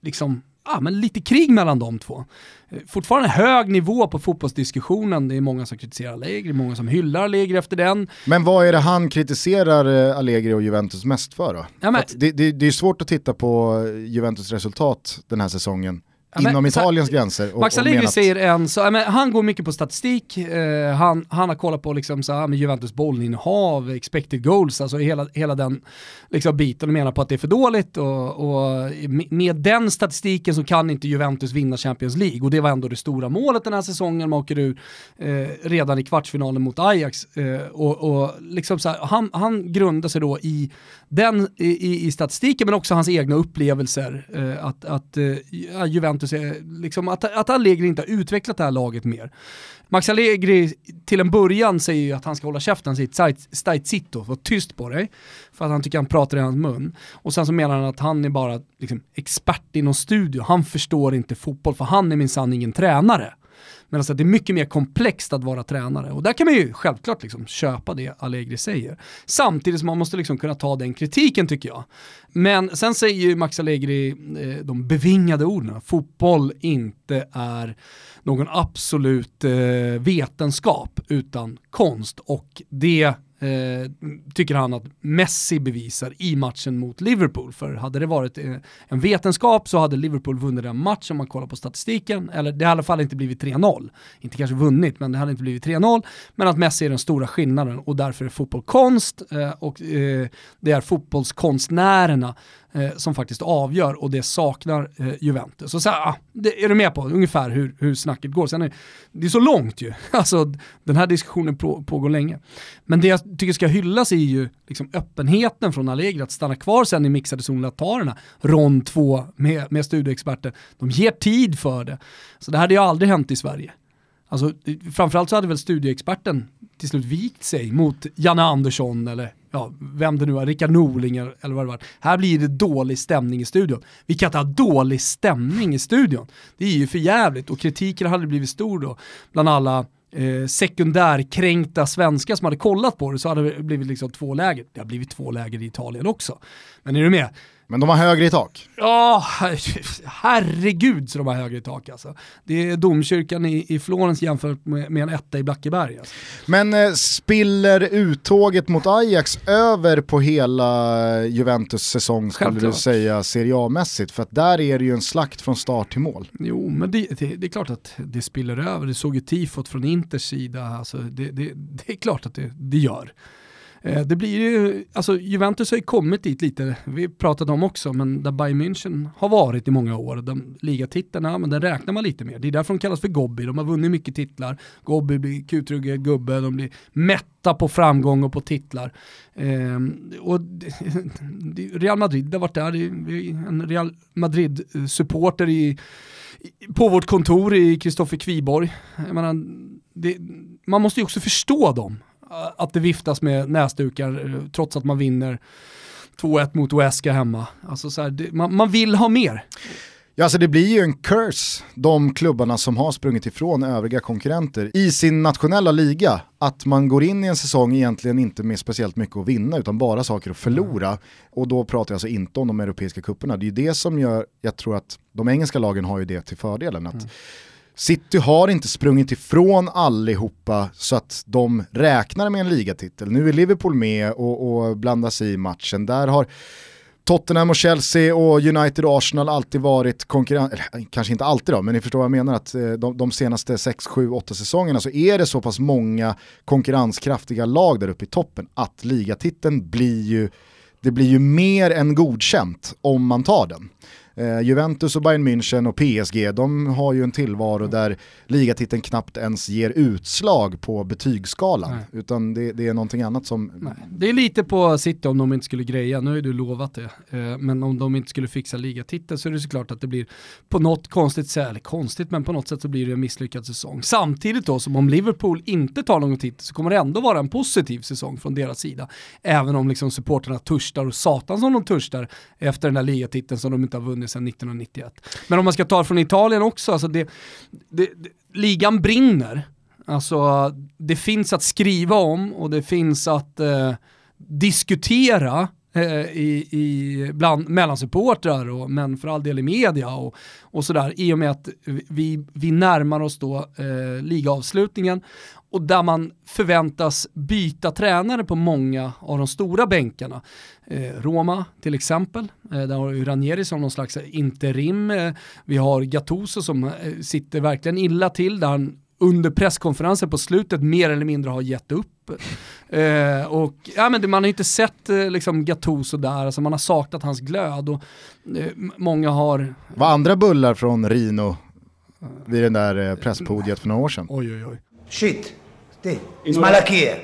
liksom ja, men lite krig mellan de två. Eh, fortfarande hög nivå på fotbollsdiskussionen. Det är många som kritiserar Allegri, många som hyllar Allegri efter den. Men vad är det han kritiserar eh, Allegri och Juventus mest för då? Ja, men... för det, det, det är svårt att titta på Juventus resultat den här säsongen inom Italiens gränser. Och, Max Allegri säger en, så, men, han går mycket på statistik, eh, han, han har kollat på liksom, så, ja, Juventus bollinnehav, expected goals, alltså hela, hela den liksom, biten och menar på att det är för dåligt och, och med den statistiken så kan inte Juventus vinna Champions League och det var ändå det stora målet den här säsongen, man åker ur eh, redan i kvartsfinalen mot Ajax eh, och, och liksom så här, han, han grundar sig då i den i, i statistiken men också hans egna upplevelser. Eh, att att eh, Juventus är, liksom, att, att Allegri inte har utvecklat det här laget mer. Max Allegri till en början säger ju att han ska hålla käften, sitt stajt sitto, var tyst på dig. För att han tycker han pratar i hans mun. Och sen så menar han att han är bara liksom, expert i någon studio, han förstår inte fotboll för han är minsann ingen tränare. Men alltså det är mycket mer komplext att vara tränare och där kan man ju självklart liksom köpa det Allegri säger. Samtidigt som man måste liksom kunna ta den kritiken tycker jag. Men sen säger ju Max Allegri eh, de bevingade orden, fotboll inte är någon absolut eh, vetenskap utan konst och det Eh, tycker han att Messi bevisar i matchen mot Liverpool. För hade det varit eh, en vetenskap så hade Liverpool vunnit den matchen om man kollar på statistiken. Eller det hade i alla fall inte blivit 3-0. Inte kanske vunnit, men det hade inte blivit 3-0. Men att Messi är den stora skillnaden och därför är fotboll konst eh, och eh, det är fotbollskonstnärerna eh, som faktiskt avgör och det saknar eh, Juventus. Så, så här, ah, det är du med på ungefär hur, hur snacket går? Sen är, det är så långt ju, alltså den här diskussionen på, pågår länge. Men det jag tycker ska hyllas är ju liksom öppenheten från Allegri att stanna kvar sen i mixade zonlatarerna, rond två med, med studieexperter. De ger tid för det. Så det hade ju aldrig hänt i Sverige. Alltså, framförallt så hade väl studieexperten till slut vikt sig mot Janne Andersson eller ja, vem det nu var, Rickard Norling eller vad det var. Här blir det dålig stämning i studion. Vi kan inte ha dålig stämning i studion. Det är ju för jävligt och kritiken hade blivit stor då bland alla eh, sekundärkränkta svenskar som hade kollat på det så hade det blivit liksom två läger. Det har blivit två läger i Italien också. Men är du med? Men de har högre i tak. Ja, herregud så de har högre i tak alltså. Det är domkyrkan i, i Florens jämfört med, med en etta i Blackeberg. Alltså. Men eh, spiller uttåget mot Ajax över på hela Juventus säsong skulle Självklart. du säga Serie A-mässigt? För att där är det ju en slakt från start till mål. Jo, men det, det, det är klart att det spiller över. Det såg ju tifot från Inters sida. Alltså, det, det är klart att det, det gör. Eh, det blir ju, alltså Juventus har ju kommit dit lite, vi pratade om också, men där Bayern München har varit i många år. De ligatitlarna, men den räknar man lite mer. Det är därför de kallas för Gobbi, de har vunnit mycket titlar. Gobbi blir kutryggad gubbe, de blir mätta på framgång och på titlar. Eh, och Real Madrid har varit där, en Real Madrid-supporter i på vårt kontor i Kristoffer Kviborg. Menar, det, man måste ju också förstå dem att det viftas med näsdukar eh, trots att man vinner 2-1 mot Oesca hemma. Alltså så här, det, man, man, vill ha mer. Ja, alltså det blir ju en curse, de klubbarna som har sprungit ifrån övriga konkurrenter i sin nationella liga. Att man går in i en säsong egentligen inte med speciellt mycket att vinna utan bara saker att förlora. Mm. Och då pratar jag alltså inte om de europeiska kupperna. Det är ju det som gör, jag tror att de engelska lagen har ju det till fördelen. Att mm City har inte sprungit ifrån allihopa så att de räknar med en ligatitel. Nu är Liverpool med och, och blandar sig i matchen. Där har Tottenham och Chelsea och United och Arsenal alltid varit konkurrens, eh, kanske inte alltid då, men ni förstår vad jag menar att eh, de, de senaste 6, 7, 8 säsongerna så är det så pass många konkurrenskraftiga lag där uppe i toppen att ligatiteln blir ju, det blir ju mer än godkänt om man tar den. Eh, Juventus och Bayern München och PSG, de har ju en tillvaro där ligatiteln knappt ens ger utslag på betygsskalan. Nej. Utan det, det, är någonting annat som... Nej. Det är lite på City om de inte skulle greja, nu har ju du lovat det. Eh, men om de inte skulle fixa ligatiteln så är det såklart att det blir på något konstigt sätt, eller konstigt men på något sätt så blir det en misslyckad säsong. Samtidigt då som om Liverpool inte tar någon titel så kommer det ändå vara en positiv säsong från deras sida. Även om liksom supporterna törstar och satan som de törstar efter den här ligatiteln som de inte har vunnit vunnit sedan 1991. Men om man ska ta från Italien också, alltså det, det, det, ligan brinner. Alltså det finns att skriva om och det finns att eh, diskutera eh, Eh, i, i, bland, mellan supportrar, och, men för all del i media och, och sådär, i och med att vi, vi närmar oss då eh, ligaavslutningen och där man förväntas byta tränare på många av de stora bänkarna. Eh, Roma till exempel, eh, där har vi Ranieri som någon slags interim. Eh, vi har Gattuso som eh, sitter verkligen illa till, där han under presskonferensen på slutet mer eller mindre har gett upp. Eh, och ja, men det, man har inte sett eh, liksom Gattuso där, alltså man har saknat hans glöd och eh, många har... Var andra bullar från Rino vid den där eh, presspodiet för några år sedan? Oj oj oj. Shit. It's Malakia.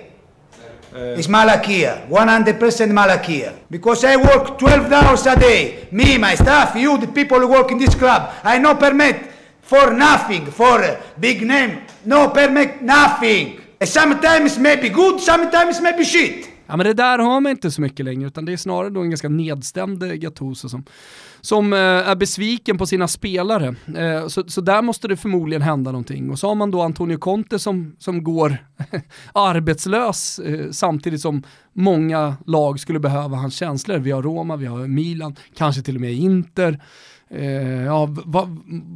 It's Malakia. 100% Malakia. Because I work 12 hours a day. Me, my staff, you, the people who work in this club. I no permit for nothing, for a big name. No permit nothing. Sometimes maybe good, sometimes maybe shit. Ja men det där har man inte så mycket längre utan det är snarare då en ganska nedstämd eh, Gattuso som, som eh, är besviken på sina spelare. Eh, så, så där måste det förmodligen hända någonting. Och så har man då Antonio Conte som, som går arbetslös eh, samtidigt som många lag skulle behöva hans känslor. Vi har Roma, vi har Milan, kanske till och med Inter. Eh, ja, var,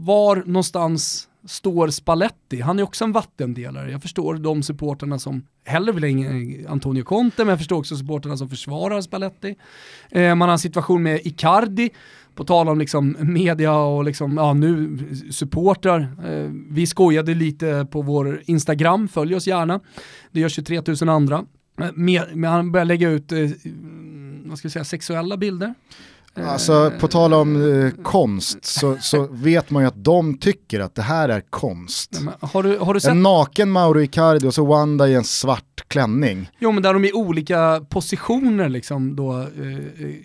var någonstans står Spalletti? Han är också en vattendelare. Jag förstår de supporterna som hellre vill ha Antonio Conte, men jag förstår också supporterna som försvarar Spalletti. Eh, man har en situation med Icardi, på tal om liksom media och liksom, ja, nu supportrar. Eh, vi skojade lite på vår Instagram, följ oss gärna. Det gör 23 000 andra. Eh, men, han börjar lägga ut eh, vad ska jag säga, sexuella bilder Alltså på tal om eh, konst så, så, vet man ju att de tycker att det här är konst. har du, har du sett... En naken Mauro Icardi och så Wanda i en svart klänning. Jo men där de i olika positioner liksom då eh,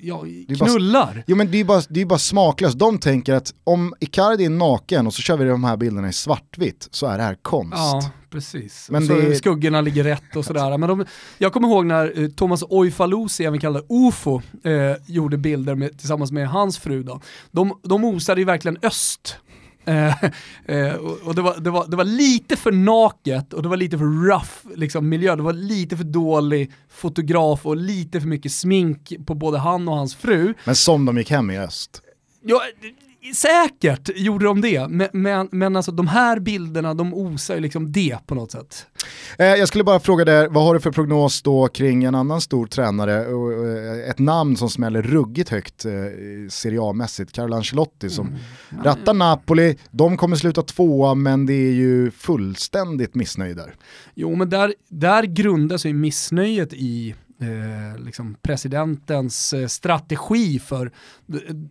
ja, knullar. Bara, jo men det är bara, det är bara smaklöst. De tänker att om Icardi är naken och så kör vi de här bilderna i svartvitt så är det här konst. Ja precis. Men så det... skuggorna ligger rätt och sådär. Men de, jag kommer ihåg när eh, Thomas Oifalusi, även kallad UFO, eh, gjorde bilder med, tillsammans med hans fru. Då. De, de osade ju verkligen öst. Eh, eh, och det var, det, var, det var lite för naket och det var lite för rough liksom, miljö. Det var lite för dålig fotograf och lite för mycket smink på både han och hans fru. Men som de gick hem i öst. Ja, Säkert gjorde de det, men, men, men alltså de här bilderna de osar ju liksom det på något sätt. Eh, jag skulle bara fråga dig, vad har du för prognos då kring en annan stor tränare, eh, ett namn som smäller ruggigt högt eh, Serie A-mässigt, Carlo Ancelotti som mm. rattar Napoli, de kommer sluta tvåa men det är ju fullständigt missnöje där. Jo men där, där grundas ju missnöjet i eh, liksom presidentens eh, strategi för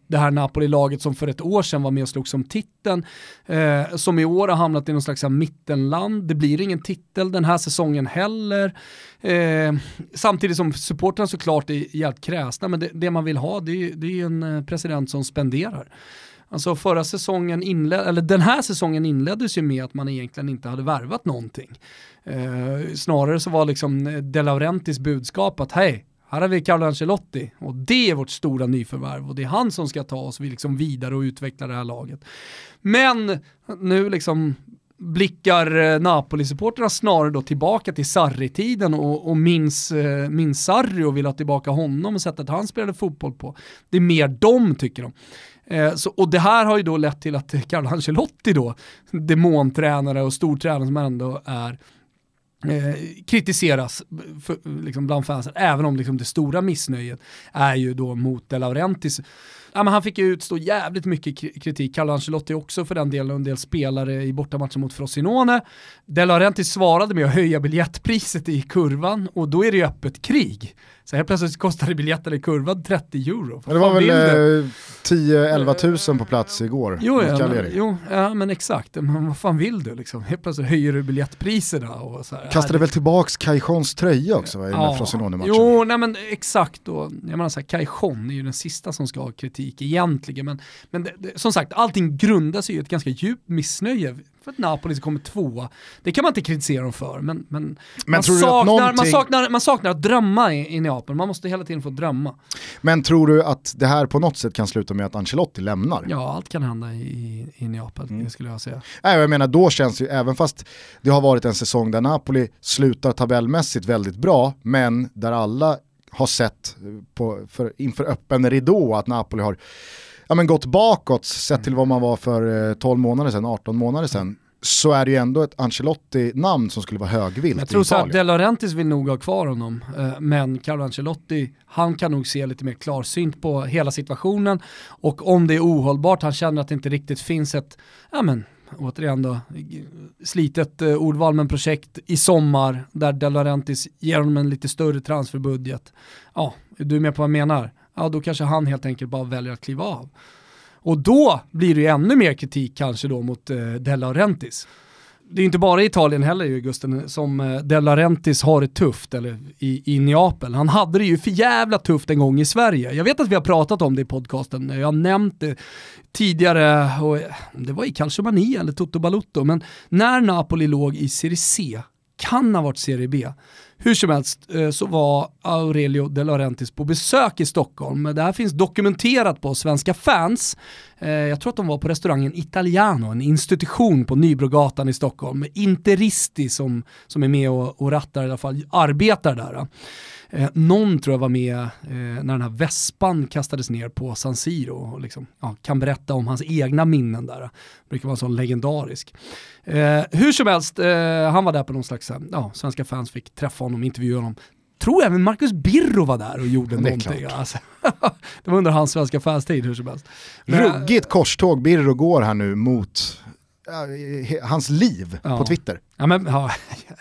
det här Napoli-laget som för ett år sedan var med och slogs om titeln, eh, som i år har hamnat i någon slags mittenland. Det blir ingen titel den här säsongen heller. Eh, samtidigt som supportrarna såklart är jävligt kräsna, men det, det man vill ha det är, det är en eh, president som spenderar. Alltså förra säsongen inled, eller den här säsongen inleddes ju med att man egentligen inte hade värvat någonting. Eh, snarare så var liksom eh, De Laurentis budskap att hej, här har vi Carlo Ancelotti och det är vårt stora nyförvärv och det är han som ska ta oss liksom vidare och utveckla det här laget. Men nu liksom blickar eh, Napoli-supporterna snarare då tillbaka till Sarri-tiden och, och minns, eh, minns Sarri och vill ha tillbaka honom och sättet han spelade fotboll på. Det är mer de tycker de. Eh, så, och det här har ju då lett till att Carlo Ancelotti då, demontränare och stortränare som ändå är Eh, kritiseras för, liksom bland fansen, även om liksom det stora missnöjet är ju då mot De Laurentis. Ja, men han fick ju utstå jävligt mycket kritik, Carlo Ancelotti också för den delen och en del spelare i bortamatchen mot Frosinone. De Laurentis svarade med att höja biljettpriset i kurvan och då är det ju öppet krig. Så helt plötsligt kostade biljetten i kurvan 30 euro. Men det var väl eh, 10-11 tusen på plats igår. Jo, ja, men, jo ja, men exakt. Men vad fan vill du liksom? Helt plötsligt höjer du biljettpriserna. Och så här. Kastade väl tillbaks Caijons tröja också va, i ja, Frosinone-matchen? Jo, nej men exakt. Då. Jag menar så här, Cajon är ju den sista som ska ha kritik egentligen. Men, men det, det, som sagt, allting grundar sig i ett ganska djupt missnöje för att Napoli kommer tvåa. Det kan man inte kritisera dem för, men, men, men man, saknar, någonting... man, saknar, man saknar att drömma i, i Neapel. Man måste hela tiden få drömma. Men tror du att det här på något sätt kan sluta med att Ancelotti lämnar? Ja, allt kan hända i, i Neapel, mm. skulle jag säga. Nej, jag menar, då känns ju, även fast det har varit en säsong där Napoli slutar tabellmässigt väldigt bra, men där alla har sett på, för, inför öppen ridå att Napoli har ja, men gått bakåt sett till vad man var för 12 eh, månader sedan, 18 månader sedan så är det ju ändå ett Ancelotti-namn som skulle vara högvilt Jag tror så att De Laurentiis vill nog ha kvar honom, eh, men Carlo Ancelotti, han kan nog se lite mer klarsynt på hela situationen och om det är ohållbart, han känner att det inte riktigt finns ett, ja men återigen då, slitet eh, ordval men projekt i sommar där De Laurentiis ger honom en lite större transferbudget. Ja, är du med på vad jag menar? Ja, då kanske han helt enkelt bara väljer att kliva av. Och då blir det ju ännu mer kritik kanske då mot eh, De Laurentiis. Det är inte bara i Italien heller ju Gusten som eh, De Laurentiis har det tufft, eller i, i Neapel. Han hade det ju för jävla tufft en gång i Sverige. Jag vet att vi har pratat om det i podcasten, jag har nämnt det tidigare, och eh, det var i Calciomania eller Toto Balutto, men när Napoli låg i Serie C, kan ha varit Serie B, hur som helst eh, så var Aurelio De Laurentiis på besök i Stockholm. Det här finns dokumenterat på Svenska fans. Eh, jag tror att de var på restaurangen Italiano, en institution på Nybrogatan i Stockholm. Interisti som, som är med och, och rattar, i alla fall arbetar där. Eh, någon tror jag var med eh, när den här vespan kastades ner på San Siro och liksom, ja, kan berätta om hans egna minnen där. Det brukar vara så legendarisk. Eh, hur som helst, eh, han var där på någon slags, ja, svenska fans fick träffa honom, intervjua honom tror även Marcus Birro var där och gjorde det någonting. Alltså, det var under hans svenska fanstid hur som helst. Ruggigt korståg Birro går här nu mot uh, hans liv ja. på Twitter. Ja, men, ja,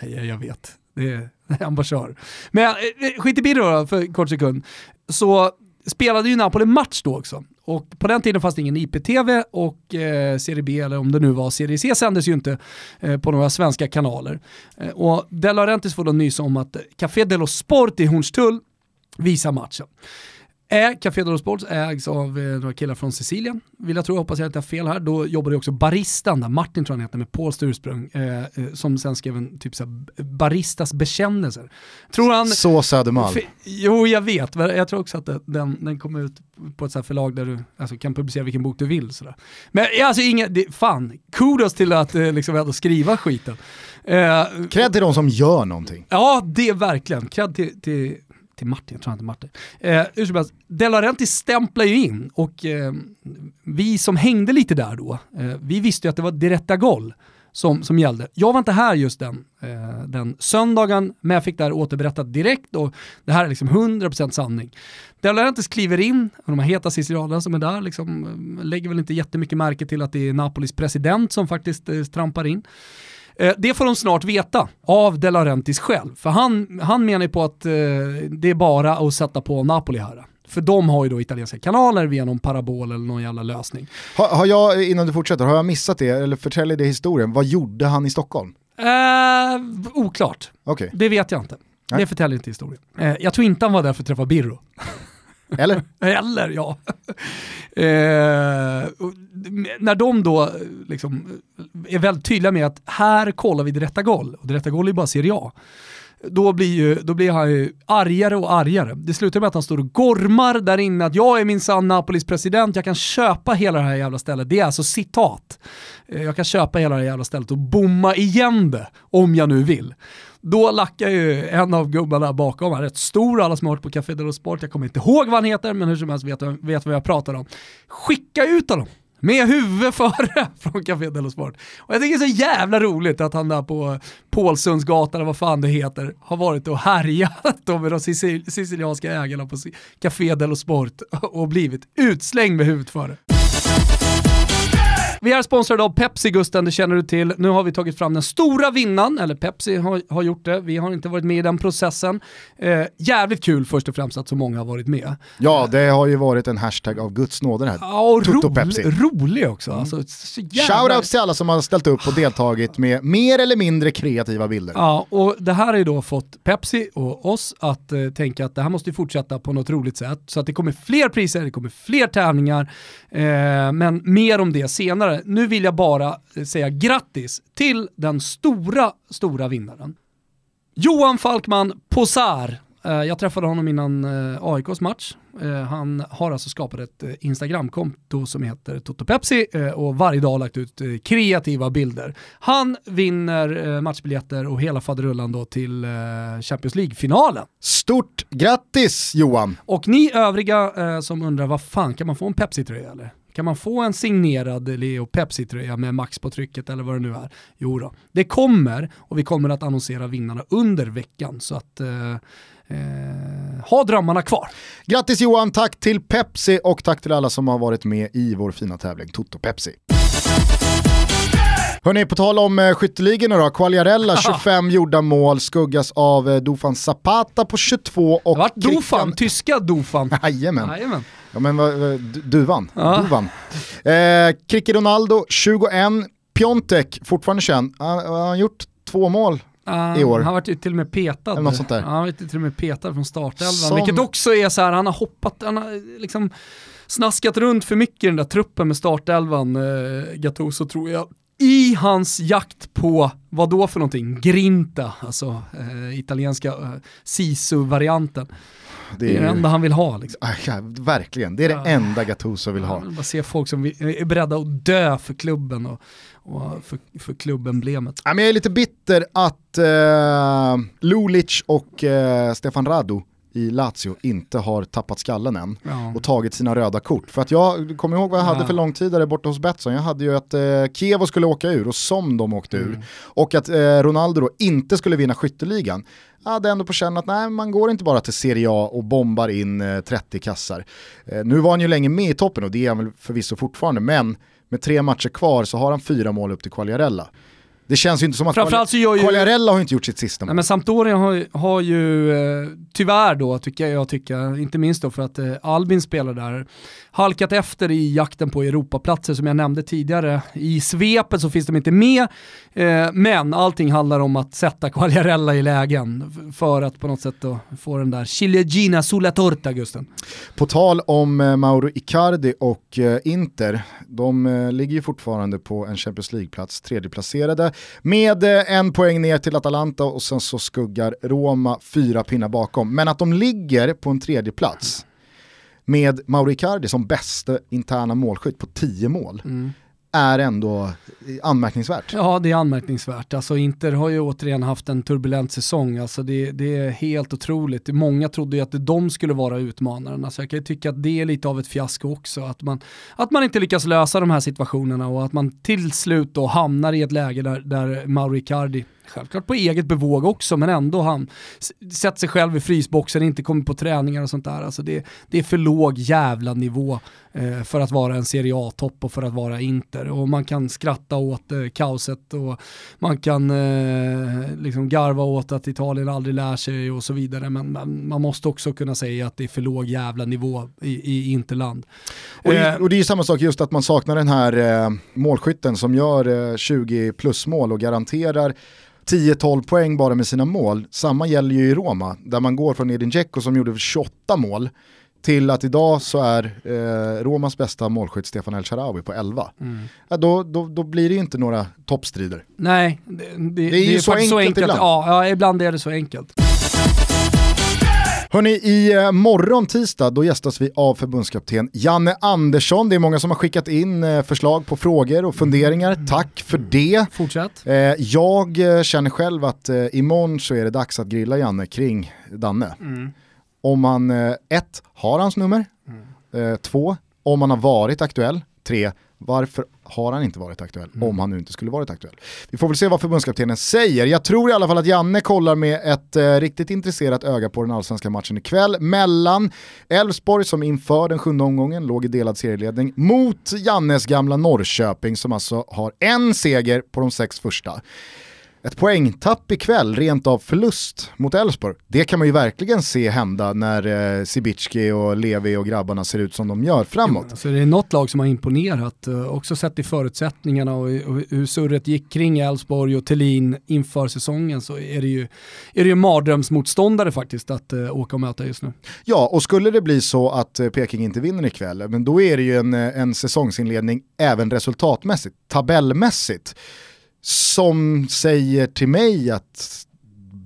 jag vet. Det är, ambassadör. Men eh, eh, skit i Birro för en kort sekund. Så spelade ju Napoli match då också. Och på den tiden fanns det ingen IPTV och eh, Serie B, eller om det nu var Serie C, sändes ju inte eh, på några svenska kanaler. Eh, och De Laurentiis får då nysa om att Café dello Sport i Hornstull visar matchen. Café Dello Sports ägs av eh, några killar från Sicilien, vill jag tro, hoppas jag inte har fel här. Då jobbade också Baristan, där Martin tror han heter, med Pauls ursprung, eh, eh, som sen skrev en typ så Baristas bekännelser. Tror han, så Södermalm. Jo, jag vet, jag tror också att den, den kommer ut på ett så förlag där du alltså, kan publicera vilken bok du vill. Sådär. Men alltså, inga, det, fan, kudos till att eh, liksom, ändå skriva skiten. Eh, Cred till de som gör någonting. Ja, det är verkligen. Cred till, till till Martin, jag tror inte Martin. Eh, hur som helst, De Laurenti stämplar ju in och eh, vi som hängde lite där då, eh, vi visste ju att det var direkta gol som, som gällde. Jag var inte här just den, eh, den söndagen, men jag fick det här återberättat direkt och det här är liksom 100% sanning. De Laurentiis kliver in, och de här heta sicilianerna som är där liksom, eh, lägger väl inte jättemycket märke till att det är Napolis president som faktiskt eh, trampar in. Eh, det får de snart veta av De Laurentiis själv, för han, han menar ju på att eh, det är bara att sätta på Napoli här. För de har ju då italienska kanaler via någon parabol eller någon jävla lösning. Har, har jag, innan du fortsätter, har jag missat det, eller förtäljer det historien, vad gjorde han i Stockholm? Eh, oklart. Okay. Det vet jag inte. Nej. Det förtäljer inte historien. Eh, jag tror inte han var där för att träffa Birro. Eller? Eller, ja. Eh, när de då liksom är väldigt tydliga med att här kollar vi det rätta gol, och det rätta gol är bara Serie A. Då blir, ju, då blir han ju argare och argare. Det slutar med att han står och gormar där inne att jag är minsann Napolis president, jag kan köpa hela det här jävla stället. Det är alltså citat. Eh, jag kan köpa hela det här jävla stället och bomma igen det om jag nu vill. Då lackar ju en av gubbarna bakom, han är rätt stor, alla som har varit på Café Dello Sport, jag kommer inte ihåg vad han heter, men hur som helst vet, vet vad jag pratar om. Skicka ut honom! med huvudet före från Café Dello Sport. Och jag tycker det är så jävla roligt att han där på Pålsundsgatan, vad fan det heter, har varit och härjat med de sicilianska ägarna på Café Dello Sport och blivit utslängd med huvudet före. Vi är sponsrade av Pepsi Gusten, det känner du till. Nu har vi tagit fram den stora vinnaren, eller Pepsi har, har gjort det. Vi har inte varit med i den processen. Eh, jävligt kul först och främst att så många har varit med. Ja, det har ju varit en hashtag av Guds nåde det här. Ja, och ro Pepsi. rolig också. Mm. Alltså, jävla... Shoutouts till alla som har ställt upp och deltagit med mer eller mindre kreativa bilder. Ja, och det här har ju då fått Pepsi och oss att eh, tänka att det här måste fortsätta på något roligt sätt. Så att det kommer fler priser, det kommer fler tävlingar, eh, men mer om det senare vinnare. Nu vill jag bara säga grattis till den stora, stora vinnaren. Johan Falkman Posar Eh, jag träffade honom innan eh, AIKs match. Eh, han har alltså skapat ett Instagramkonto som heter Toto Pepsi och varje dag lagt ut kreativa bilder. Han vinner matchbiljetter och hela faderullan då till Champions League-finalen. Stort grattis Johan! Och ni övriga som undrar vad fan, kan man få en Pepsi-tröja eller? Kan man få en signerad Leo Pepsi-tröja med Max på trycket eller vad det nu är? Jo då. det kommer och vi kommer att annonsera vinnarna under veckan. Så att eh, eh, ha drömmarna kvar. Grattis Johan, tack till Pepsi och tack till alla som har varit med i vår fina tävling Toto Pepsi. Hörni, på tal om eh, skytteligorna då, Quagliarella 25 gjorda mål skuggas av eh, Dufan Zapata på 22 och... Vart Dufan, tyska Dufan. Jajamän. Ja men vad, Duvan. Ja. Duvan. Eh, Kricke Ronaldo 21, Piontek fortfarande känd, han har gjort två mål Uh, i år. Han varit till och med petad. Eller något sånt där. Han har varit till och med petad från startelvan. Som... Vilket också är så här, han har hoppat, han har liksom snaskat runt för mycket i den där truppen med startelvan, eh, Gattuso tror jag. I hans jakt på, vad då för någonting? Grinta, alltså eh, italienska eh, Sisu-varianten. Det är, det är det enda han vill ha. Liksom. Ja, verkligen, det är det enda Gattuso vill ha. Jag vill bara se folk som är beredda att dö för klubben och, och för, för klubbemblemet. Ja, men jag är lite bitter att eh, Lulic och eh, Stefan Radu i Lazio inte har tappat skallen än ja. och tagit sina röda kort. För att jag kommer ihåg vad jag ja. hade för långtidare borta hos Betsson. Jag hade ju att eh, Kievo skulle åka ur och som de åkte mm. ur. Och att eh, Ronaldo då inte skulle vinna skytteligan. Jag hade ändå på känn att nej, man går inte bara till Serie A och bombar in eh, 30 kassar. Eh, nu var han ju länge med i toppen och det är han väl förvisso fortfarande, men med tre matcher kvar så har han fyra mål upp till Quagliarella. Det känns ju inte som att Quagliarella har inte gjort sitt sista mål. Nej, men Sampdoria har, har ju eh, tyvärr då, tycker jag, tycker, inte minst då för att eh, Albin spelar där, halkat efter i jakten på Europaplatser som jag nämnde tidigare. I svepet så finns de inte med, eh, men allting handlar om att sätta Quagliarella i lägen för att på något sätt då få den där Ciliegina sulla torta, Gusten. På tal om eh, Mauro Icardi och eh, Inter, de ligger ju fortfarande på en Champions League-plats, tredjeplacerade, med eh, en poäng ner till Atalanta och sen så skuggar Roma fyra pinnar bakom. Men att de ligger på en tredje plats med Mauri Cardi som bästa interna målskytt på 10 mål. Mm är ändå anmärkningsvärt. Ja, det är anmärkningsvärt. Alltså Inter har ju återigen haft en turbulent säsong. Alltså det, det är helt otroligt. Många trodde ju att de skulle vara utmanarna. Alltså jag kan ju tycka att det är lite av ett fiasko också. Att man, att man inte lyckas lösa de här situationerna och att man till slut då hamnar i ett läge där, där Mauro Icardi självklart på eget bevåg också, men ändå han sätter sig själv i frysboxen, inte kommer på träningar och sånt där. Alltså det, det är för låg jävla nivå eh, för att vara en Serie A-topp och för att vara Inter. Och man kan skratta åt eh, kaoset och man kan eh, liksom garva åt att Italien aldrig lär sig och så vidare, men man, man måste också kunna säga att det är för låg jävla nivå i, i Interland. Och, det, och det är ju samma sak just att man saknar den här eh, målskytten som gör 20 eh, plus mål och garanterar 10-12 poäng bara med sina mål. Samma gäller ju i Roma, där man går från Edin Dzeko som gjorde 28 mål till att idag så är eh, Romas bästa målskytt Stefan El Sharawi på 11. Mm. Ja, då, då, då blir det ju inte några toppstrider. Nej, det, det, det är ju det så, enkelt så enkelt ibland. Ja, ja, ibland är det så enkelt. Hörni, i eh, morgon tisdag då gästas vi av förbundskapten Janne Andersson. Det är många som har skickat in eh, förslag på frågor och funderingar. Tack för det. Fortsätt. Eh, jag känner själv att imorgon så är det dags att grilla Janne kring Danne. Mm. Om man, ett, har hans nummer. Mm. Två, om han har varit aktuell. Tre, varför har han inte varit aktuell? Mm. Om han nu inte skulle varit aktuell. Vi får väl se vad förbundskaptenen säger. Jag tror i alla fall att Janne kollar med ett eh, riktigt intresserat öga på den allsvenska matchen ikväll mellan Elfsborg som inför den sjunde omgången låg i delad serieledning mot Jannes gamla Norrköping som alltså har en seger på de sex första ett poängtapp ikväll, rent av förlust mot Elfsborg. Det kan man ju verkligen se hända när eh, Sibicki och Levi och grabbarna ser ut som de gör framåt. Jo, alltså det är något lag som har imponerat, eh, också sett i förutsättningarna och, och hur surret gick kring Elfsborg och Tellin inför säsongen så är det ju, är det ju mardrömsmotståndare faktiskt att eh, åka och möta just nu. Ja, och skulle det bli så att Peking inte vinner ikväll, men då är det ju en, en säsongsinledning även resultatmässigt, tabellmässigt som säger till mig att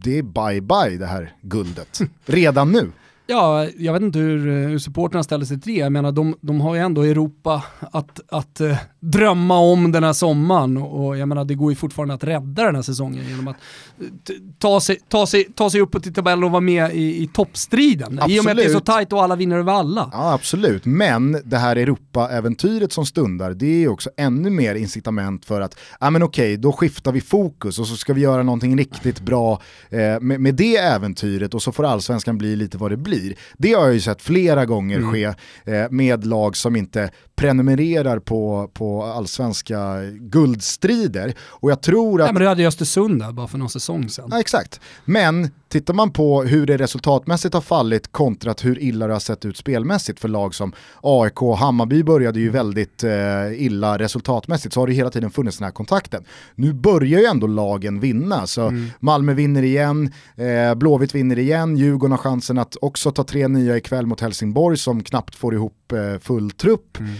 det är bye bye det här guldet. Redan nu. Ja, jag vet inte hur, eh, hur supporterna ställer sig till det. Jag menar, de, de har ju ändå Europa att, att uh, drömma om den här sommaren och jag menar, det går ju fortfarande att rädda den här säsongen genom att uh, ta, sig, ta, sig, ta sig uppåt i tabellen och vara med i, i toppstriden. Absolut. I och med att det är så tajt och alla vinner över alla. Ja, absolut. Men det här Europa-äventyret som stundar, det är ju också ännu mer incitament för att, ja men okej, då skiftar vi fokus och så ska vi göra någonting riktigt bra eh, med, med det äventyret och så får allsvenskan bli lite vad det blir blir. Det har jag ju sett flera gånger mm. ske eh, med lag som inte prenumererar på, på allsvenska guldstrider. Och jag tror att... Ja, men du hade ju Östersund där bara för någon säsong sedan. Ja, exakt. Men tittar man på hur det resultatmässigt har fallit kontra hur illa det har sett ut spelmässigt för lag som AIK och Hammarby började ju väldigt eh, illa resultatmässigt så har det hela tiden funnits den här kontakten. Nu börjar ju ändå lagen vinna, så mm. Malmö vinner igen, eh, Blåvitt vinner igen, Djurgården har chansen att också ta tre nya ikväll mot Helsingborg som knappt får ihop eh, full trupp. Mm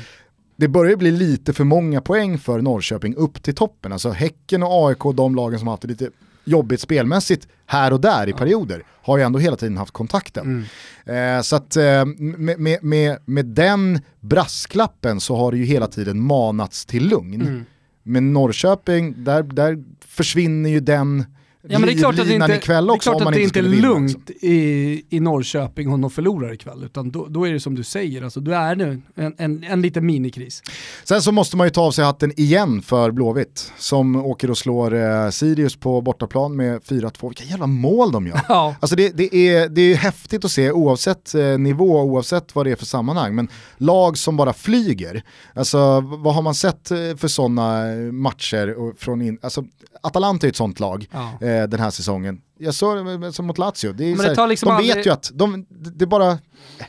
det börjar bli lite för många poäng för Norrköping upp till toppen. Alltså Häcken och AIK, de lagen som har haft det lite jobbigt spelmässigt här och där i perioder, har ju ändå hela tiden haft kontakten. Mm. Eh, så att eh, med, med, med, med, den brasklappen så har det ju hela tiden manats till lugn. Mm. Men Norrköping, där, där försvinner ju den Ja, men det är klart att det inte, ikväll också, det är, klart att det inte är lugnt i, i Norrköping om de förlorar ikväll. Utan då, då är det som du säger, alltså, då är det en, en, en liten minikris. Sen så måste man ju ta av sig hatten igen för Blåvitt som åker och slår eh, Sirius på bortaplan med 4-2. Vilka jävla mål de gör. Ja. Alltså det, det, är, det är häftigt att se oavsett eh, nivå, oavsett vad det är för sammanhang. Men lag som bara flyger. Alltså vad har man sett eh, för sådana matcher? Från in, alltså, Atalanta är ett sånt lag. Ja. Eh, Eh, den här säsongen. Jag såg det som mot Lazio, det är här, liksom de aldrig... vet ju att de, det, bara,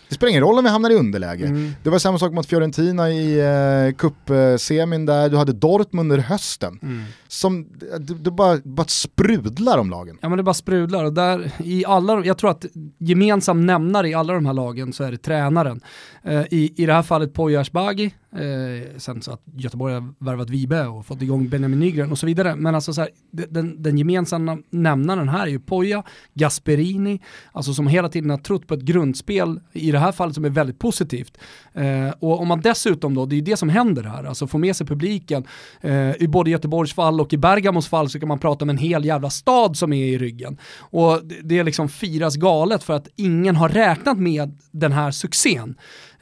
det spelar ingen roll om vi hamnar i underläge. Mm. Det var samma sak mot Fiorentina i eh, cupsemin där, du hade Dortmund under hösten. Mm. Som, det, det bara, bara sprudlar om lagen. Ja men det bara sprudlar och där, i alla, jag tror att gemensam nämnare i alla de här lagen så är det tränaren. Eh, i, I det här fallet Poya Ashbagi, eh, sen så att Göteborg har värvat Vibe och fått igång Benjamin Nygren och så vidare. Men alltså så här, den, den gemensamma nämnaren här är ju Poja, Gasperini, alltså som hela tiden har trott på ett grundspel, i det här fallet som är väldigt positivt. Eh, och om man dessutom då, det är ju det som händer här, alltså får med sig publiken, eh, i både Göteborgs fall och i Bergamos fall så kan man prata om en hel jävla stad som är i ryggen. Och det, det liksom firas galet för att ingen har räknat med den här succén.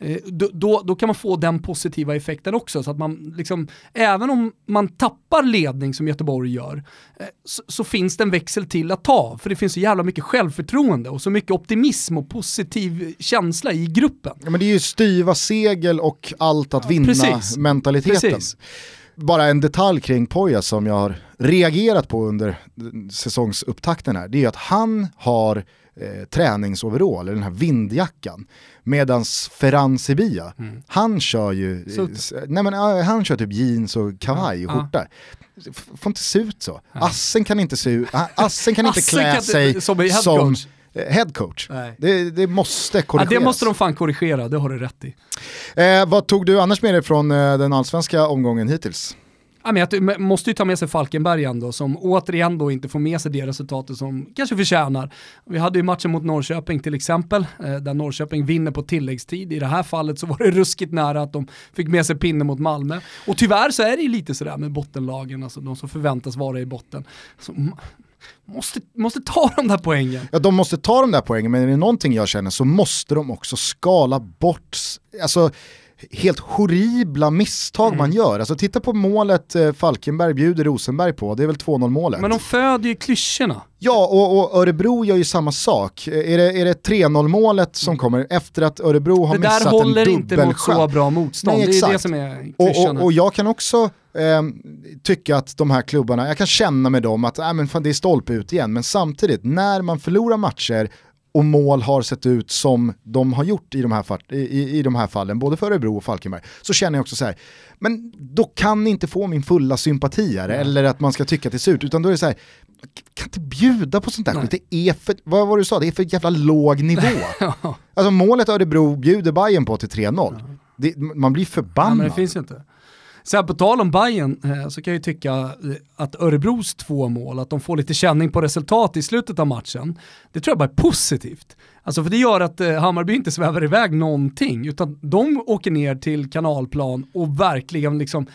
Eh, då, då, då, kan man få den positiva effekten också. Så att man liksom, även om man tappar ledning som Göteborg gör, eh, så, så, finns det en växel till att ta. För det finns så jävla mycket självförtroende och så mycket optimism och positiv känsla i gruppen. Ja, men det är ju styva segel och allt att vinna Precis. mentaliteten. Precis. Bara en detalj kring Poja som jag har reagerat på under säsongsupptakten här, det är att han har eh, träningsoverall, den här vindjackan. Medans Ferran Sevilla, mm. han kör ju, nej men, han kör typ jeans och kavaj och skjorta. Ja. Får inte se ut så. Assen kan inte se ut, Assen kan inte klä kan sig som, som headcoach. Det, det, måste korrigeras. Ja, det måste de fan korrigera, det har du rätt i. Eh, vad tog du annars med dig från eh, den allsvenska omgången hittills? Ja, men jag måste ju ta med sig Falkenberg ändå, som återigen då inte får med sig det resultatet som kanske förtjänar. Vi hade ju matchen mot Norrköping till exempel, eh, där Norrköping vinner på tilläggstid. I det här fallet så var det ruskigt nära att de fick med sig pinne mot Malmö. Och tyvärr så är det ju lite sådär med bottenlagen, alltså de som förväntas vara i botten. Så, måste, måste ta de där poängen. Ja, de måste ta de där poängen, men är det någonting jag känner så måste de också skala bort, alltså helt horribla misstag mm. man gör. Alltså titta på målet eh, Falkenberg bjuder Rosenberg på, det är väl 2-0 målet. Men de föder ju klyschorna. Ja, och, och, Örebro gör ju samma sak. Är det, är det 3-0 målet som kommer efter att Örebro har missat en dubbelchans? Det där håller inte mot så bra motstånd, Nej, det är det som är och, och, och jag kan också eh, tycka att de här klubbarna, jag kan känna med dem att äh, men fan, det är stolpe ut igen, men samtidigt när man förlorar matcher och mål har sett ut som de har gjort i de här, i, i de här fallen, både för Örebro och Falkenberg, så känner jag också så här, men då kan ni inte få min fulla sympati här, eller att man ska tycka att det ser ut, utan då är det så här, kan inte bjuda på sånt där skit, det är för, vad var det du sa, det är för jävla låg nivå. alltså målet Örebro bjuder Bayern på till 3-0, ja. man blir förbannad. Ja, men det finns inte. Sen på tal om Bayern eh, så kan jag ju tycka eh, att Örebros två mål, att de får lite känning på resultat i slutet av matchen, det tror jag bara är positivt. Alltså för det gör att eh, Hammarby inte svävar iväg någonting, utan de åker ner till kanalplan och verkligen liksom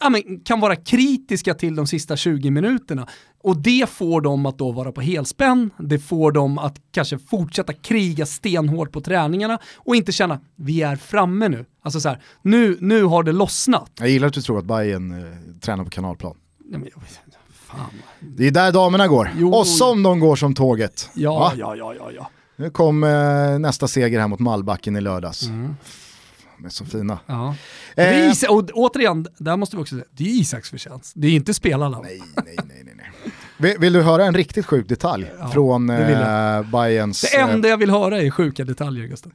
ja, men, kan vara kritiska till de sista 20 minuterna. Och det får dem att då vara på helspänn, det får dem att kanske fortsätta kriga stenhårt på träningarna och inte känna vi är framme nu. Alltså så här, nu, nu har det lossnat. Jag gillar att du tror att Bayern eh, tränar på kanalplan. Ja, men, fan. Det är där damerna går. Jo. Och som de går som tåget. Ja, Va? ja, ja, ja, ja. Nu kom eh, nästa seger här mot Malbacken i lördags. Mm. De är så fina. ja. Är Eh, Isa- och återigen, där måste vi också säga, det är Isaks förtjänst. Det är inte spelarna. nej, nej, nej, nej. Vill, vill du höra en riktigt sjuk detalj Ja, från det eh, Bayerns... Det enda jag vill höra är sjuka detaljer, Gusten.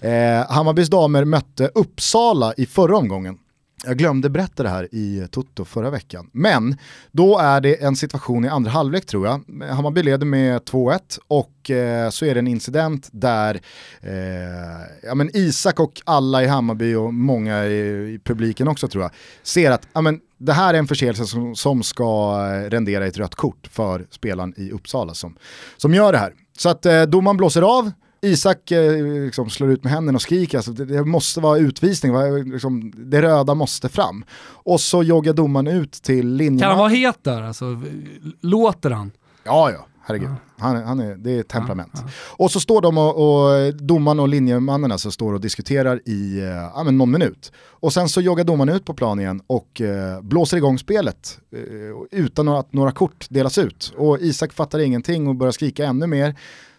Eh, Hammarbys damer mötte Uppsala i förra omgången. Jag glömde berätta det här i Toto förra veckan. Men då är det en situation i andra halvlek tror jag. Hammarby leder med 2-1 och eh, så är det en incident där eh, ja, men Isak och alla i Hammarby och många i, i publiken också tror jag ser att ja, men det här är en förseelse som, som ska eh, rendera ett rött kort för spelaren i Uppsala som, som gör det här. Så att eh, domaren blåser av, Isak eh, liksom slår ut med händerna och skriker, alltså, det, det måste vara utvisning, va? liksom, det röda måste fram. Och så joggar domaren ut till linjen. Kan han vara het där? Alltså, låter han? Ja, ja, herregud. Han, är- han är, det är temperament. Och så står de och, och domaren och linjemannen alltså står och diskuterar i eh, ja, någon minut. Och sen så joggar domaren ut på plan igen och eh, blåser igång spelet eh, utan att några kort delas ut. Och Isak fattar ingenting och börjar skrika ännu mer.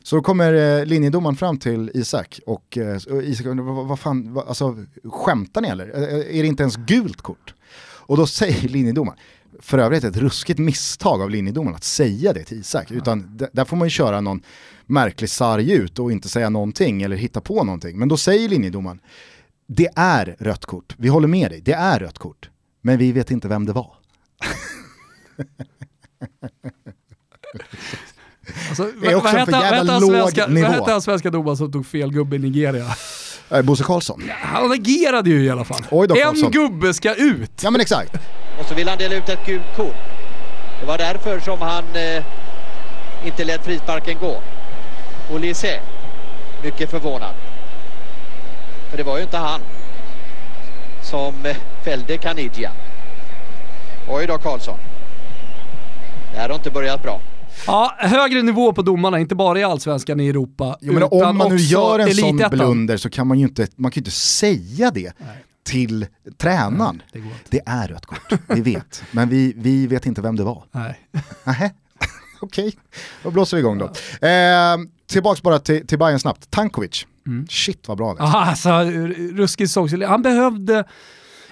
Så kommer eh, linjedomaren fram till Isak och, eh, och Isak undrar, vad, vad fan, vad, alltså skämtar ni eller? Eh, Är det inte ens gult kort? Och då säger linjedomaren, för övrigt ett ruskigt misstag av linjedomaren att säga det till Isak. Utan d- där får man ju köra någon märklig sarg ut och inte säga någonting eller hitta på någonting. Men då säger linjedomaren, det är rött kort, vi håller med dig, det är rött kort. Men vi vet inte vem det var. Alltså, Det är också en för vad jävla låg svenska, nivå. vad hette han svenska domaren som tog fel gubbe i Nigeria? Äh, Bosse Karlsson. Han agerade ju i alla fall. Oj då, en Karlsson. gubbe ska ut! Ja men exakt. Och så vill han dela ut ett gult kort. Det var därför som han eh, inte lät frisparken gå. Olise, mycket förvånad. För det var ju inte han som eh, fällde Kanidja. Oj då Karlsson. Det här har inte börjat bra. Ja, högre nivå på domarna, inte bara i allsvenskan i Europa. Jo, men om man nu gör en sån blunder så kan man ju inte, man kan inte säga det till tränaren. det går inte. Det är rött kort, vi vet. Men vi, vi vet inte vem det var. Nej. Okej. Då blåser vi igång då. Eh, tillbaks bara till, till Bayern snabbt. Tankovic. Shit vad bra det är. Alltså, ruskig såg. Han behövde,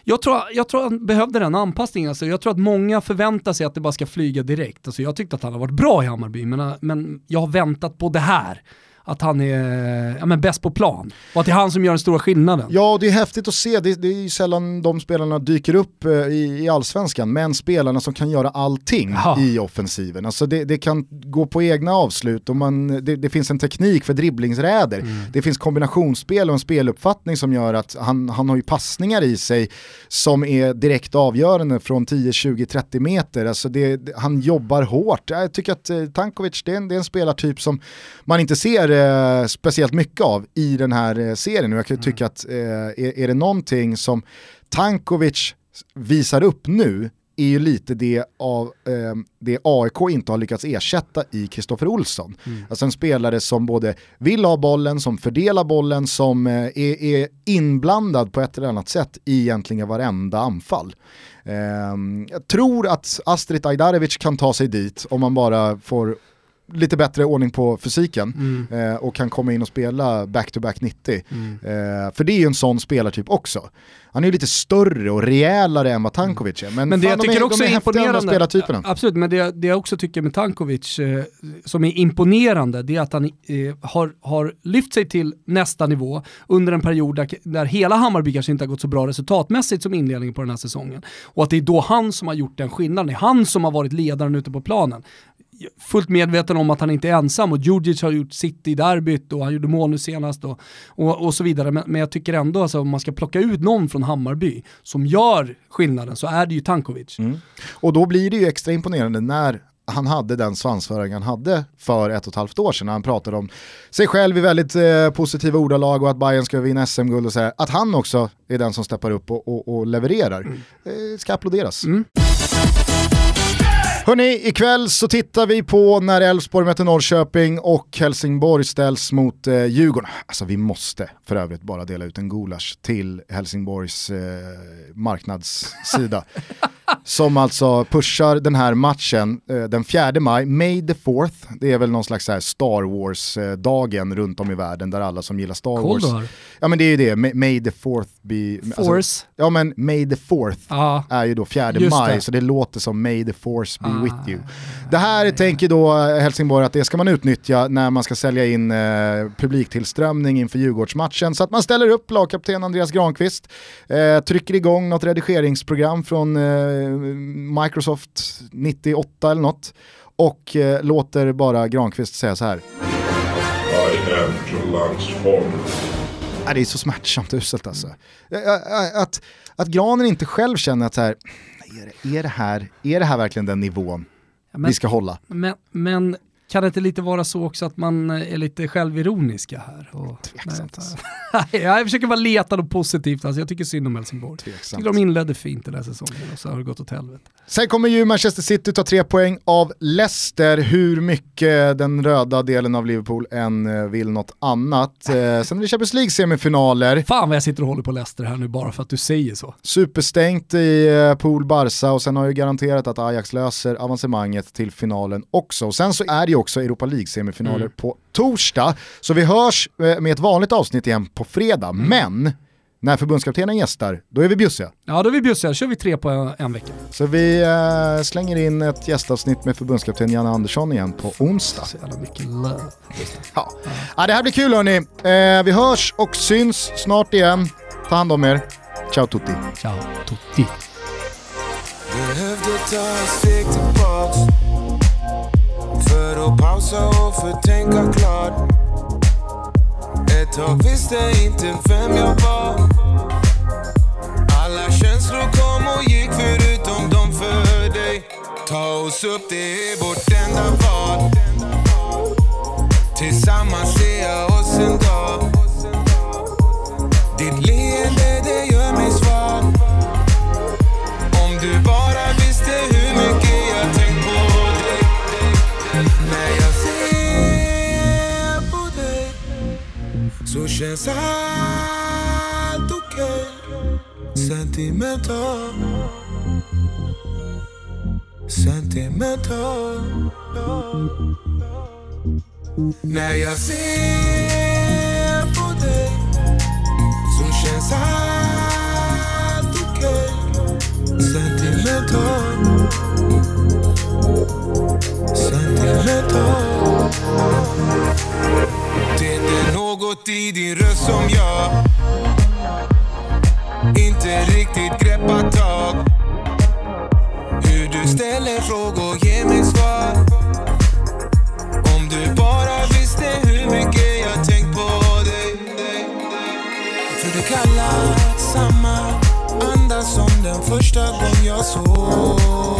jag tror, jag tror han behövde den anpassningen. Alltså, jag tror att många förväntar sig att det bara ska flyga direkt. Alltså, jag tyckte att han har varit bra i Hammarby, men, men jag har väntat på det här. Att han är ja, men bäst på plan. Och att det är han som gör den stora skillnaden. Ja, det är häftigt att se. Det, det är ju sällan de spelarna dyker upp eh, i, i allsvenskan, men spelarna som kan göra allting Ja. i offensiven. Alltså det, det kan gå på egna avslut och man, det, det finns en teknik för dribblingsräder. Mm. Det finns kombinationsspel och en speluppfattning som gör att han, han har ju passningar i sig som är direkt avgörande från 10, 20, 30 meter. Alltså det, det- han jobbar hårt. Jag tycker att eh, Tankovic, det är, en, det är en spelartyp som man inte ser speciellt mycket av i den här eh, serien. Och jag kan tycka att eh, är, är det någonting som Tankovic visar upp nu är ju lite det, av, eh, det AIK inte har lyckats ersätta i Kristoffer Olsson. Alltså en spelare som både vill ha bollen, som fördelar bollen, som eh, är, är inblandad på ett eller annat sätt i egentligen varenda anfall. Eh, jag tror att Astrid Ajdarevic kan ta sig dit om man bara får lite bättre ordning på fysiken eh, och kan komma in och spela back-to-back 90. Eh, för det är ju en sån spelartyp också. Han är ju lite större och rejälare än vad Tankovic är. Men, Men det fan, jag de tycker är, också de är, de imponerande, spelartyperna. absolut, men det, det jag också tycker med Tankovic eh, som är imponerande, det är att han eh, har, har lyft sig till nästa nivå under en period där, där hela Hammarby kanske inte har gått så bra resultatmässigt som inledningen på den här säsongen. Och att det är då han som har gjort den skillnaden, det är han som har varit ledaren ute på planen. Fullt medveten om att han inte är ensam och Djurdjic har gjort sitt i derbyt och han gjorde mål nu senast och, och, och så vidare. Men, men, jag tycker ändå alltså, om man ska plocka ut någon från Hammarby som gör skillnaden så är det ju Tankovic. Mm. Och då blir det ju extra imponerande när han hade den svansföring han hade för ett och ett halvt år sedan när han pratade om sig själv i väldigt eh, positiva ordalag och att Bayern ska vinna SM-guld och så här. Att han också är den som steppar upp och, och, och levererar. Mm. Eh, ska applåderas. Mm. Hörni, ikväll så tittar vi på när Elfsborg möter Norrköping och Helsingborg ställs mot eh, Djurgården. Alltså vi måste för övrigt bara dela ut en gulasch till Helsingborgs eh, marknadssida. som alltså pushar den här matchen eh, den 4 maj, May the 4th. Det är väl någon slags här Star Wars-dagen runt om i världen där alla som gillar Star Cold Wars... Ja men det är ju det, May, the 4th be... Alltså, Force? Alltså, ja men May the 4th ah, är ju då 4 maj, det. så det låter som May the Force be ah, with you. Det här tänker då Helsingborg att det ska man utnyttja när man ska sälja in eh, publiktillströmning inför Djurgårdsmatchen. Så att man ställer upp lagkapten Andreas Granqvist, eh, trycker igång något redigeringsprogram från eh, Microsoft 98 eller något och eh, låter bara Granqvist säga så här. I am transformed. Det är så smärtsamt uselt alltså. Att, att Granen inte själv känner att så här, är det, är det, här, är det här verkligen den nivån men, vi ska hålla? Men, men kan det inte lite vara så också att man är lite självironiska här? Och, Tveksamt. jag försöker vara leta något positivt, alltså jag tycker synd om Helsingborg. Tveksamt. Jag tycker de inledde fint den här säsongen och så har det gått åt helvete. Sen kommer ju Manchester City ta tre poäng av Leicester, hur mycket den röda delen av Liverpool än eh, vill något annat. Eh, sen är det Champions League-semifinaler. Fan vad jag sitter och håller på Leicester här nu bara för att du säger så. Superstängt i eh, pool Barca och sen har ju garanterat att Ajax löser avancemanget till finalen också. Och sen så är det ju också Europa League-semifinaler mm. på torsdag. Så vi hörs med ett vanligt avsnitt igen på fredag, mm. men när förbundskaptenen gästar, då är vi bjussiga. Ja, då är vi bjussiga. Då kör vi tre på en, en vecka. Så vi äh, slänger in ett gästavsnitt med förbundskapten Janne Andersson igen på onsdag. Så jävla mycket love. Ja. Ja. ja, det här blir kul hörni. Eh, vi hörs och syns snart igen. Ta hand om er. Ciao tutti. Ciao tutti pausa och förtänka klart Ett tag visste inte vem jag var. Alla känslor kom och gick förutom de för dig. Ta oss upp, det är vårt enda val. Tillsammans ser jag oss en dag. Ditt leende, det så känns allt okej okay. Sentimental Sentimental När jag ser på dig så känns något i din röst som jag inte riktigt greppar tag. Hur du ställer frågor, ger mig svar. Om du bara visste hur mycket jag tänkt på dig. För du kallar samma anda som den första gången jag såg.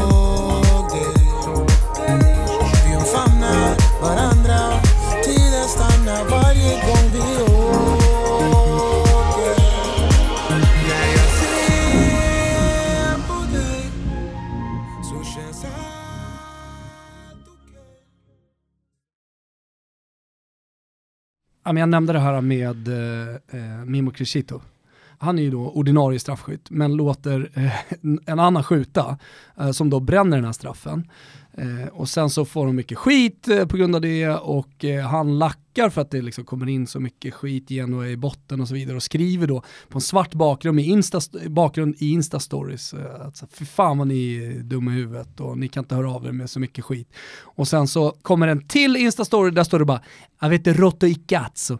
Men Jag nämnde det här med eh, eh Mimo Crescito han är ju då ordinarie straffskytt, men låter eh, en annan skjuta, eh, som då bränner den här straffen. Eh, och sen så får de mycket skit eh, på grund av det och eh, han lackar för att det liksom kommer in så mycket skit igen och är i botten och så vidare och skriver då på en svart bakgrund, i Insta, bakgrund i Insta-stories eh, att fy fan vad ni är dumma i huvudet och ni kan inte höra av er med så mycket skit. Och sen så kommer en till Insta-story, där står det bara avete rotto i cazzo.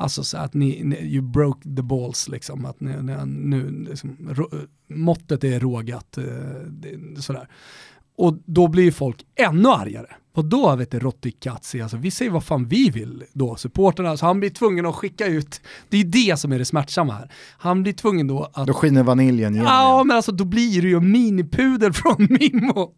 Alltså så att ni, ni, you broke the balls liksom, att ni, ni, nu, liksom, eh, måttet är rågat. Eh, sådär och då blir folk ännu argare. Och då vet du, Rottikatsi, alltså vi säger vad fan vi vill då, supporterna. Så han blir tvungen att skicka ut, det är det som är det smärtsamma här. Han blir tvungen då att... Då skiner vaniljen igenom. Ja, men alltså då blir det ju minipudel från Mimmo.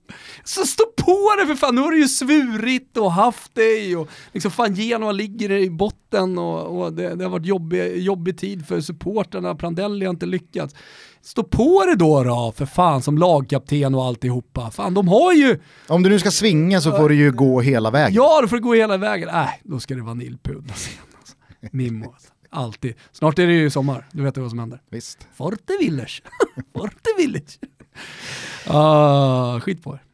Så stå på det för fan, nu har du ju svurit och haft dig och liksom fan Genoa ligger i botten och, och det, det, har varit jobbig, jobbig tid för supporterna, Prandelli har inte lyckats. Stå på det då då, för fan, som lagkapten och alltihopa. Fan, de har ju... Om du nu ska svinga så får du ju gå hela vägen. Ja, då får du gå hela vägen. Nej, äh, då ska det vaniljpudlas igen. Alltså. Mimmo. Alltid. Snart är det ju sommar, du vet vad som händer. Visst. Forte Village. Forte Village. uh, skit på er.